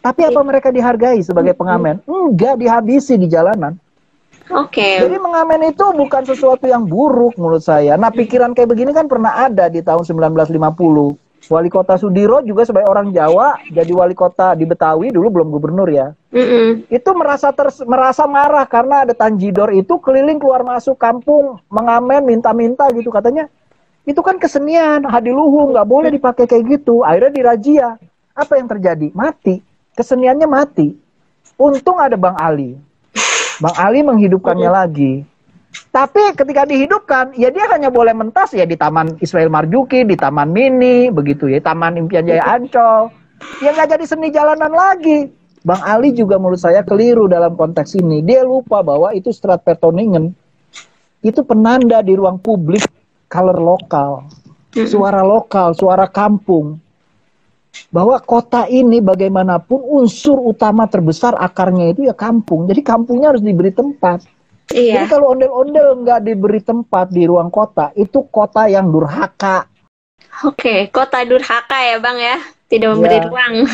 Tapi apa mereka dihargai sebagai pengamen? Enggak, dihabisi di jalanan. Oke. Okay. Jadi mengamen itu bukan sesuatu yang buruk menurut saya. Nah, pikiran kayak begini kan pernah ada di tahun 1950 Wali Kota Sudiro juga sebagai orang Jawa jadi wali kota di Betawi dulu belum gubernur ya. Mm -mm. Itu merasa ter, merasa marah karena ada Tanjidor itu keliling keluar masuk kampung mengamen minta-minta gitu katanya. Itu kan kesenian hadiluhung nggak boleh dipakai kayak gitu. Akhirnya dirazia. Apa yang terjadi? Mati. Keseniannya mati. Untung ada Bang Ali. Bang Ali menghidupkannya mm -hmm. lagi tapi ketika dihidupkan, ya dia hanya boleh mentas ya di Taman Ismail Marjuki, di Taman Mini, begitu ya, Taman Impian Jaya Ancol. Ya nggak jadi seni jalanan lagi. Bang Ali juga menurut saya keliru dalam konteks ini. Dia lupa bahwa itu Strat Pertoningen itu penanda di ruang publik color lokal, suara lokal, suara kampung. Bahwa kota ini bagaimanapun unsur utama terbesar akarnya itu ya kampung. Jadi kampungnya harus diberi tempat. Iya. Jadi kalau ondel-ondel nggak diberi tempat di ruang kota, itu kota yang durhaka. Oke, kota durhaka ya bang ya, tidak memberi ya. ruang.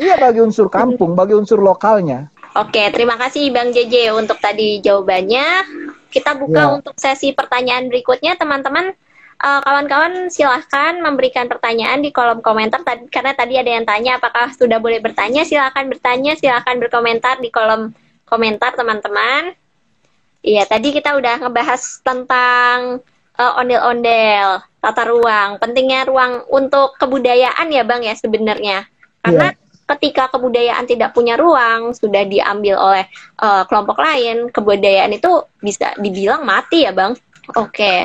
Iya bagi unsur kampung, bagi unsur lokalnya. Oke, terima kasih Bang JJ untuk tadi jawabannya. Kita buka ya. untuk sesi pertanyaan berikutnya, teman-teman. Uh, kawan-kawan silahkan memberikan pertanyaan di kolom komentar tadi karena tadi ada yang tanya apakah sudah boleh bertanya silahkan bertanya silahkan berkomentar di kolom komentar teman-teman iya tadi kita udah ngebahas tentang uh, ondel-ondel tata ruang. Pentingnya ruang untuk kebudayaan ya bang ya sebenarnya. Karena yeah ketika kebudayaan tidak punya ruang sudah diambil oleh uh, kelompok lain kebudayaan itu bisa dibilang mati ya bang. Oke. Okay.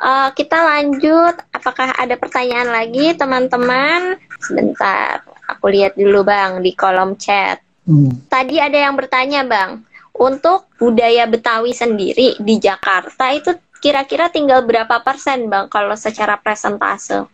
uh, eh, kita lanjut. Apakah ada pertanyaan lagi teman-teman? Sebentar. Aku lihat dulu bang di kolom chat. Hmm. tadi ada yang bertanya bang untuk budaya Betawi sendiri di Jakarta itu kira-kira tinggal berapa persen bang kalau secara presentase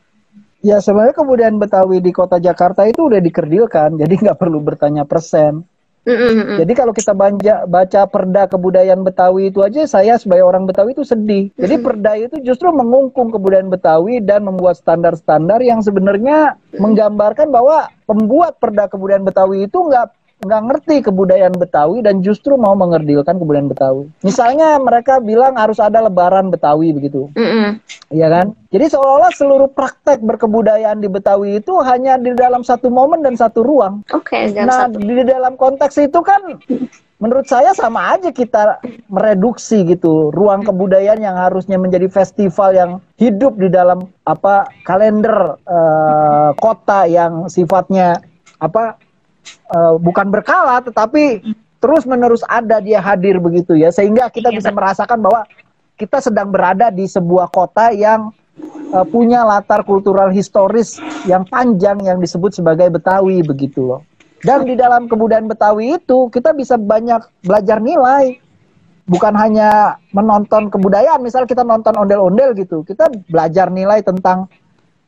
Ya sebenarnya kemudian Betawi di kota Jakarta itu udah dikerdilkan, jadi nggak perlu bertanya persen. Mm-hmm. Jadi kalau kita baca, baca perda kebudayaan Betawi itu aja, saya sebagai orang Betawi itu sedih. Jadi mm-hmm. perda itu justru mengungkung kebudayaan Betawi dan membuat standar-standar yang sebenarnya mm-hmm. menggambarkan bahwa pembuat perda kebudayaan Betawi itu nggak nggak ngerti kebudayaan Betawi dan justru mau mengerdilkan kebudayaan Betawi. Misalnya mereka bilang harus ada Lebaran Betawi begitu, mm iya kan? Jadi seolah-olah seluruh praktek berkebudayaan di Betawi itu hanya di dalam satu momen dan satu ruang. Oke. Okay, nah satu. di dalam konteks itu kan, menurut saya sama aja kita mereduksi gitu ruang kebudayaan yang harusnya menjadi festival yang hidup di dalam apa kalender uh, kota yang sifatnya apa uh, bukan berkala tetapi terus menerus ada dia hadir begitu ya sehingga kita iya, bisa merasakan bahwa kita sedang berada di sebuah kota yang uh, punya latar kultural historis yang panjang yang disebut sebagai Betawi begitu loh. Dan di dalam kebudayaan Betawi itu kita bisa banyak belajar nilai. Bukan hanya menonton kebudayaan, misal kita nonton ondel-ondel gitu. Kita belajar nilai tentang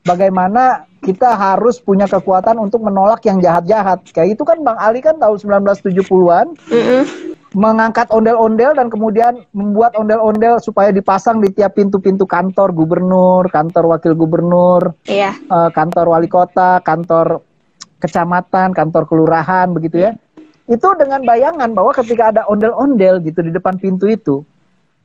bagaimana kita harus punya kekuatan untuk menolak yang jahat-jahat. Kayak itu kan Bang Ali kan tahun 1970-an. Mm -hmm. Mengangkat ondel-ondel dan kemudian membuat ondel-ondel supaya dipasang di tiap pintu-pintu kantor gubernur, kantor wakil gubernur, yeah. Iya. uh, kantor wali kota, kantor kecamatan, kantor kelurahan begitu ya. Itu dengan bayangan bahwa ketika ada ondel-ondel gitu di depan pintu itu,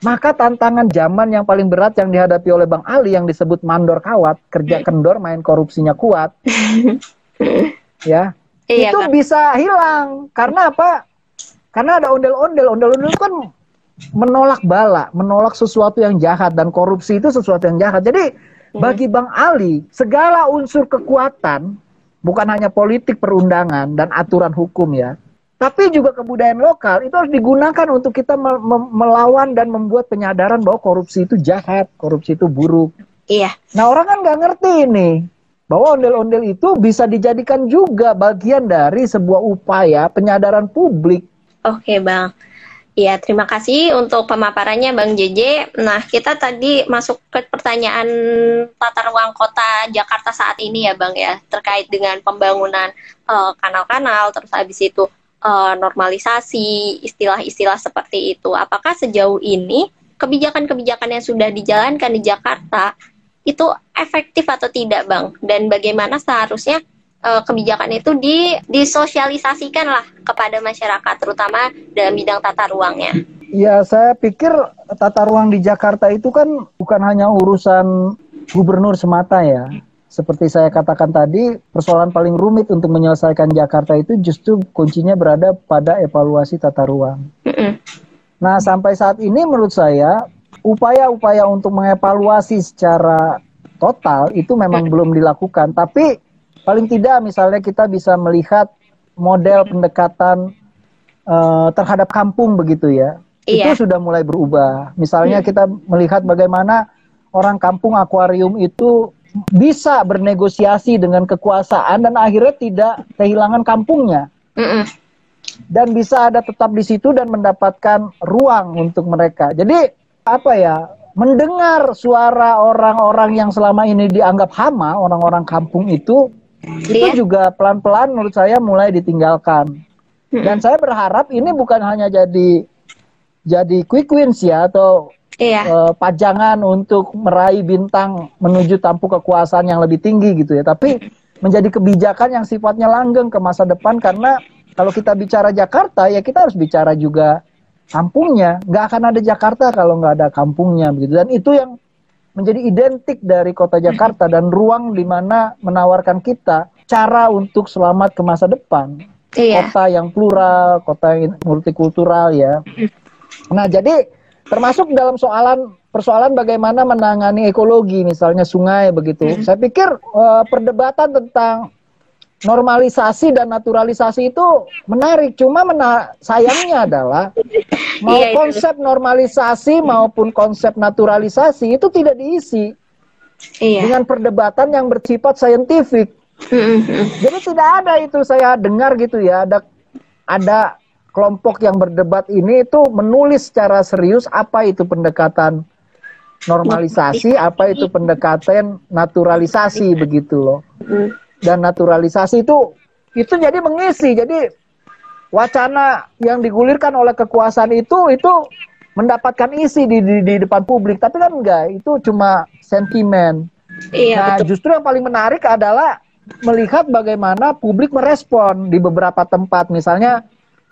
maka tantangan zaman yang paling berat yang dihadapi oleh Bang Ali yang disebut mandor kawat, kerja kendor, main korupsinya kuat, ya, iya, itu kan? bisa hilang. Karena apa? Karena ada ondel-ondel. Ondel-ondel kan menolak bala, menolak sesuatu yang jahat dan korupsi itu sesuatu yang jahat. Jadi hmm. bagi Bang Ali, segala unsur kekuatan bukan hanya politik perundangan dan aturan hukum ya, tapi juga kebudayaan lokal itu harus digunakan untuk kita me me melawan dan membuat penyadaran bahwa korupsi itu jahat, korupsi itu buruk. Iya. Nah orang kan nggak ngerti ini bahwa ondel-ondel itu bisa dijadikan juga bagian dari sebuah upaya penyadaran publik. Oke bang. Ya, terima kasih untuk pemaparannya Bang JJ. Nah, kita tadi masuk ke pertanyaan tata ruang kota Jakarta saat ini ya Bang ya, terkait dengan pembangunan eh, kanal-kanal, uh, terus habis itu uh, normalisasi istilah-istilah seperti itu. Apakah sejauh ini kebijakan-kebijakan yang sudah dijalankan di Jakarta itu efektif atau tidak, Bang? Dan bagaimana seharusnya uh, kebijakan itu di disosialisasikan lah kepada masyarakat, terutama dalam bidang tata ruangnya? Ya, saya pikir tata ruang di Jakarta itu kan bukan hanya urusan gubernur semata ya seperti saya katakan tadi, persoalan paling rumit untuk menyelesaikan Jakarta itu justru kuncinya berada pada evaluasi tata ruang. Nah, sampai saat ini menurut saya upaya-upaya untuk mengevaluasi secara total itu memang belum dilakukan. Tapi paling tidak misalnya kita bisa melihat model pendekatan uh, terhadap kampung begitu ya. Iya. Itu sudah mulai berubah. Misalnya mm. kita melihat bagaimana orang kampung akuarium itu bisa bernegosiasi dengan kekuasaan dan akhirnya tidak kehilangan kampungnya. Mm -mm. Dan bisa ada tetap di situ dan mendapatkan ruang untuk mereka. Jadi apa ya? Mendengar suara orang-orang yang selama ini dianggap hama, orang-orang kampung itu, yeah. itu juga pelan-pelan menurut saya mulai ditinggalkan. Dan saya berharap ini bukan hanya jadi jadi quick wins ya atau iya. uh, pajangan untuk meraih bintang menuju tampuk kekuasaan yang lebih tinggi gitu ya, tapi menjadi kebijakan yang sifatnya langgeng ke masa depan karena kalau kita bicara Jakarta ya kita harus bicara juga kampungnya. Nggak akan ada Jakarta kalau nggak ada kampungnya begitu. Dan itu yang menjadi identik dari kota Jakarta dan ruang di mana menawarkan kita cara untuk selamat ke masa depan. Iya. Kota yang plural, kota yang multikultural ya. Nah, jadi termasuk dalam soalan persoalan bagaimana menangani ekologi misalnya sungai begitu. Hmm. Saya pikir uh, perdebatan tentang normalisasi dan naturalisasi itu menarik. Cuma mena sayangnya adalah mau iya, konsep normalisasi maupun konsep naturalisasi itu tidak diisi iya. dengan perdebatan yang bersifat saintifik. Jadi tidak ada itu saya dengar gitu ya ada ada kelompok yang berdebat ini itu menulis secara serius apa itu pendekatan normalisasi, apa itu pendekatan naturalisasi begitu loh. Dan naturalisasi itu itu jadi mengisi. Jadi wacana yang digulirkan oleh kekuasaan itu itu mendapatkan isi di, di, di depan publik, tapi kan enggak, itu cuma sentimen. Iya, nah, betul. justru yang paling menarik adalah melihat bagaimana publik merespon di beberapa tempat misalnya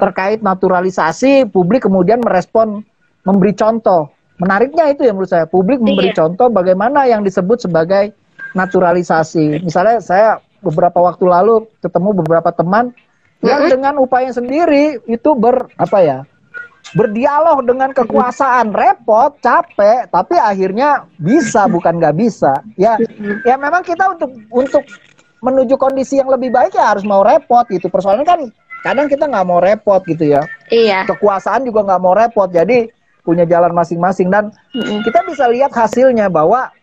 terkait naturalisasi publik kemudian merespon memberi contoh. Menariknya itu ya menurut saya publik memberi iya. contoh bagaimana yang disebut sebagai naturalisasi. Misalnya saya beberapa waktu lalu ketemu beberapa teman yang dengan upaya sendiri itu ber apa ya berdialog dengan kekuasaan. Repot capek tapi akhirnya bisa bukan nggak bisa. Ya ya memang kita untuk untuk menuju kondisi yang lebih baik ya harus mau repot gitu. Persoalannya kan kadang kita nggak mau repot gitu ya. Iya. Kekuasaan juga nggak mau repot. Jadi punya jalan masing-masing dan mm-hmm. kita bisa lihat hasilnya bahwa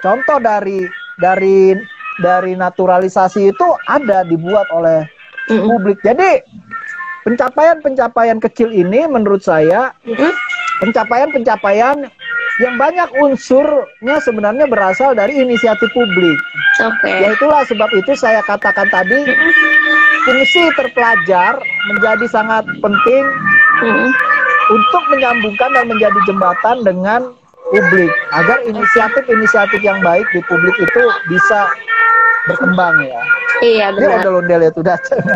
contoh dari dari dari naturalisasi itu ada dibuat oleh mm-hmm. publik. Jadi pencapaian-pencapaian kecil ini menurut saya mm-hmm. pencapaian-pencapaian yang banyak unsurnya sebenarnya berasal dari inisiatif publik. Okay. Ya itulah sebab itu saya katakan tadi fungsi terpelajar menjadi sangat penting mm. untuk menyambungkan dan menjadi jembatan dengan publik agar inisiatif-inisiatif yang baik di publik itu bisa berkembang ya. Iya benar. Ini ondel-ondel ya tuh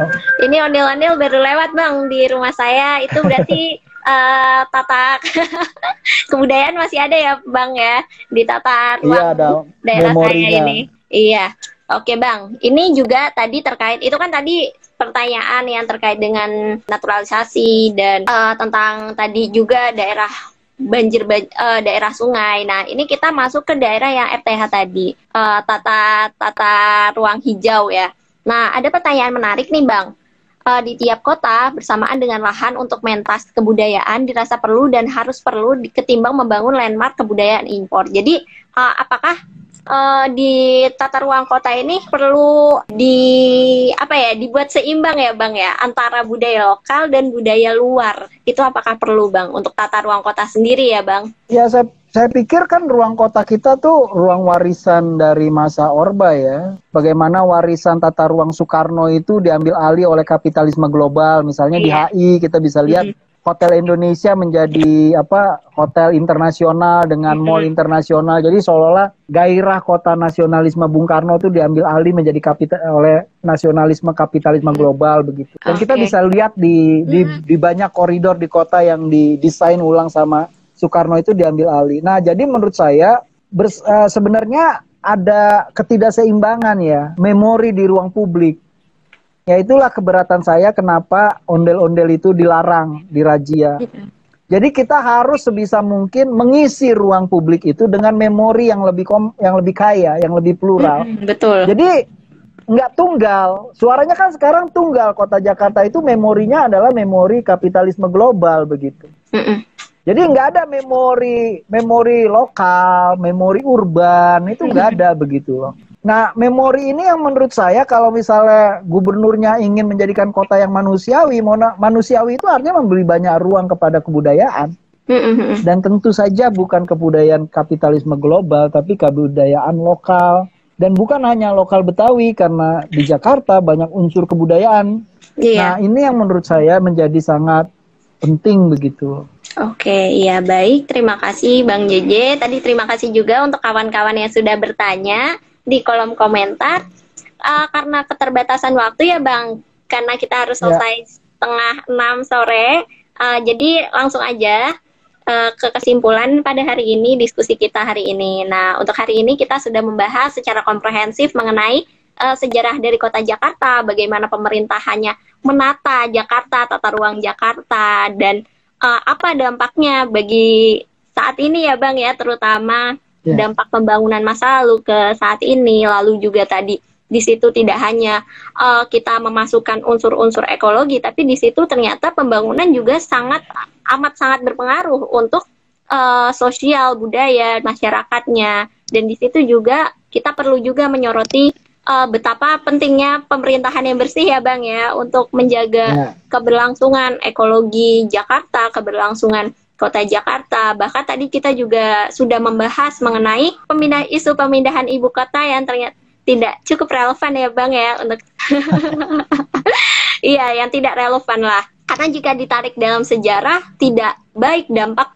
Ini ondel-ondel baru lewat bang di rumah saya. Itu berarti uh, tata kebudayaan masih ada ya bang ya di tata ruang iya, ada daerah saya ini. Iya. Oke bang, ini juga tadi terkait itu kan tadi pertanyaan yang terkait dengan naturalisasi dan uh, tentang tadi juga daerah banjir uh, daerah sungai. Nah, ini kita masuk ke daerah yang FTH tadi, uh, tata tata ruang hijau ya. Nah, ada pertanyaan menarik nih, Bang uh, di tiap kota bersamaan dengan lahan untuk mentas kebudayaan dirasa perlu dan harus perlu ketimbang membangun landmark kebudayaan impor. Jadi uh, apakah uh, di tata ruang kota ini perlu di apa ya dibuat seimbang ya bang ya antara budaya lokal dan budaya luar itu apakah perlu bang untuk tata ruang kota sendiri ya bang? Ya saya saya pikir kan ruang kota kita tuh ruang warisan dari masa Orba ya. Bagaimana warisan tata ruang Soekarno itu diambil alih oleh kapitalisme global. Misalnya di HI iya. kita bisa lihat hotel Indonesia menjadi apa hotel internasional dengan mall internasional. Jadi seolah-olah gairah kota nasionalisme Bung Karno itu diambil alih menjadi kapital oleh nasionalisme kapitalisme global begitu. Dan okay. kita bisa lihat di, di di banyak koridor di kota yang didesain ulang sama Soekarno itu diambil alih. Nah, jadi menurut saya bers, uh, sebenarnya ada ketidakseimbangan ya memori di ruang publik. Ya itulah keberatan saya kenapa ondel-ondel itu dilarang di razia. Jadi kita harus sebisa mungkin mengisi ruang publik itu dengan memori yang lebih kom yang lebih kaya, yang lebih plural. betul. Jadi nggak tunggal. Suaranya kan sekarang tunggal. Kota Jakarta itu memorinya adalah memori kapitalisme global begitu. Mm jadi nggak ada memori memori lokal, memori urban itu nggak ada begitu loh. Nah, memori ini yang menurut saya kalau misalnya gubernurnya ingin menjadikan kota yang manusiawi, manusiawi itu artinya memberi banyak ruang kepada kebudayaan. Dan tentu saja bukan kebudayaan kapitalisme global, tapi kebudayaan lokal. Dan bukan hanya lokal Betawi, karena di Jakarta banyak unsur kebudayaan. Yeah. Nah, ini yang menurut saya menjadi sangat penting begitu. Oke, iya baik. Terima kasih Bang JJ. Tadi terima kasih juga untuk kawan-kawan yang sudah bertanya di kolom komentar. Uh, karena keterbatasan waktu ya Bang, karena kita harus ya. selesai ya. setengah enam sore. Uh, jadi langsung aja uh, ke kesimpulan pada hari ini diskusi kita hari ini. Nah, untuk hari ini kita sudah membahas secara komprehensif mengenai uh, sejarah dari kota Jakarta, bagaimana pemerintahannya menata Jakarta, tata ruang Jakarta, dan uh, apa dampaknya bagi saat ini ya Bang ya, terutama yeah. dampak pembangunan masa lalu ke saat ini, lalu juga tadi di situ tidak hanya uh, kita memasukkan unsur-unsur ekologi, tapi di situ ternyata pembangunan juga sangat amat sangat berpengaruh untuk uh, sosial budaya masyarakatnya, dan di situ juga kita perlu juga menyoroti uh, betapa pentingnya pemerintahan yang bersih ya Bang ya untuk menjaga ya. keberlangsungan ekologi Jakarta, keberlangsungan kota Jakarta. Bahkan tadi kita juga sudah membahas mengenai pemindah isu pemindahan ibu kota yang ternyata tidak cukup relevan ya Bang ya untuk Iya, yang tidak relevan lah. Karena jika ditarik dalam sejarah tidak baik dampak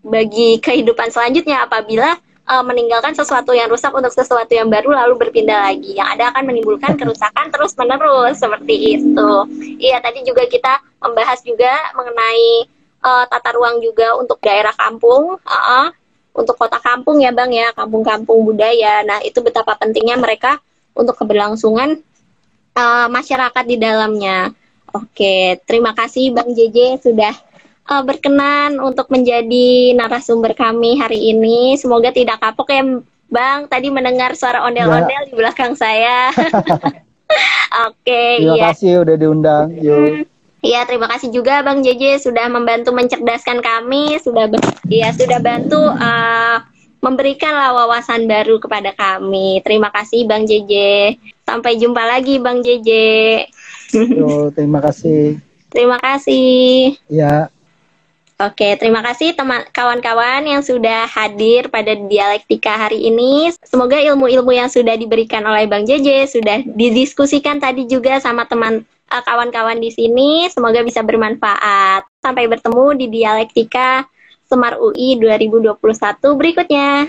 bagi kehidupan selanjutnya apabila uh, meninggalkan sesuatu yang rusak untuk sesuatu yang baru lalu berpindah lagi. Yang ada akan menimbulkan kerusakan terus menerus seperti itu. Iya tadi juga kita membahas juga mengenai uh, tata ruang juga untuk daerah kampung, uh -uh, untuk kota kampung ya bang ya, kampung-kampung budaya. Nah itu betapa pentingnya mereka untuk keberlangsungan uh, masyarakat di dalamnya. Oke, terima kasih Bang JJ sudah uh, berkenan untuk menjadi narasumber kami hari ini. Semoga tidak kapok ya, Bang. Tadi mendengar suara ondel-ondel ya. di belakang saya. Oke, okay, terima ya. kasih udah diundang. Yuk. Iya, terima kasih juga Bang JJ sudah membantu mencerdaskan kami, sudah ya sudah bantu uh, memberikanlah wawasan baru kepada kami. Terima kasih Bang JJ. Sampai jumpa lagi Bang JJ. Yo, terima kasih. Terima kasih. Ya. Oke, terima kasih teman kawan-kawan yang sudah hadir pada dialektika hari ini. Semoga ilmu-ilmu yang sudah diberikan oleh Bang JJ sudah didiskusikan tadi juga sama teman kawan-kawan di sini. Semoga bisa bermanfaat. Sampai bertemu di dialektika Semar UI 2021 berikutnya.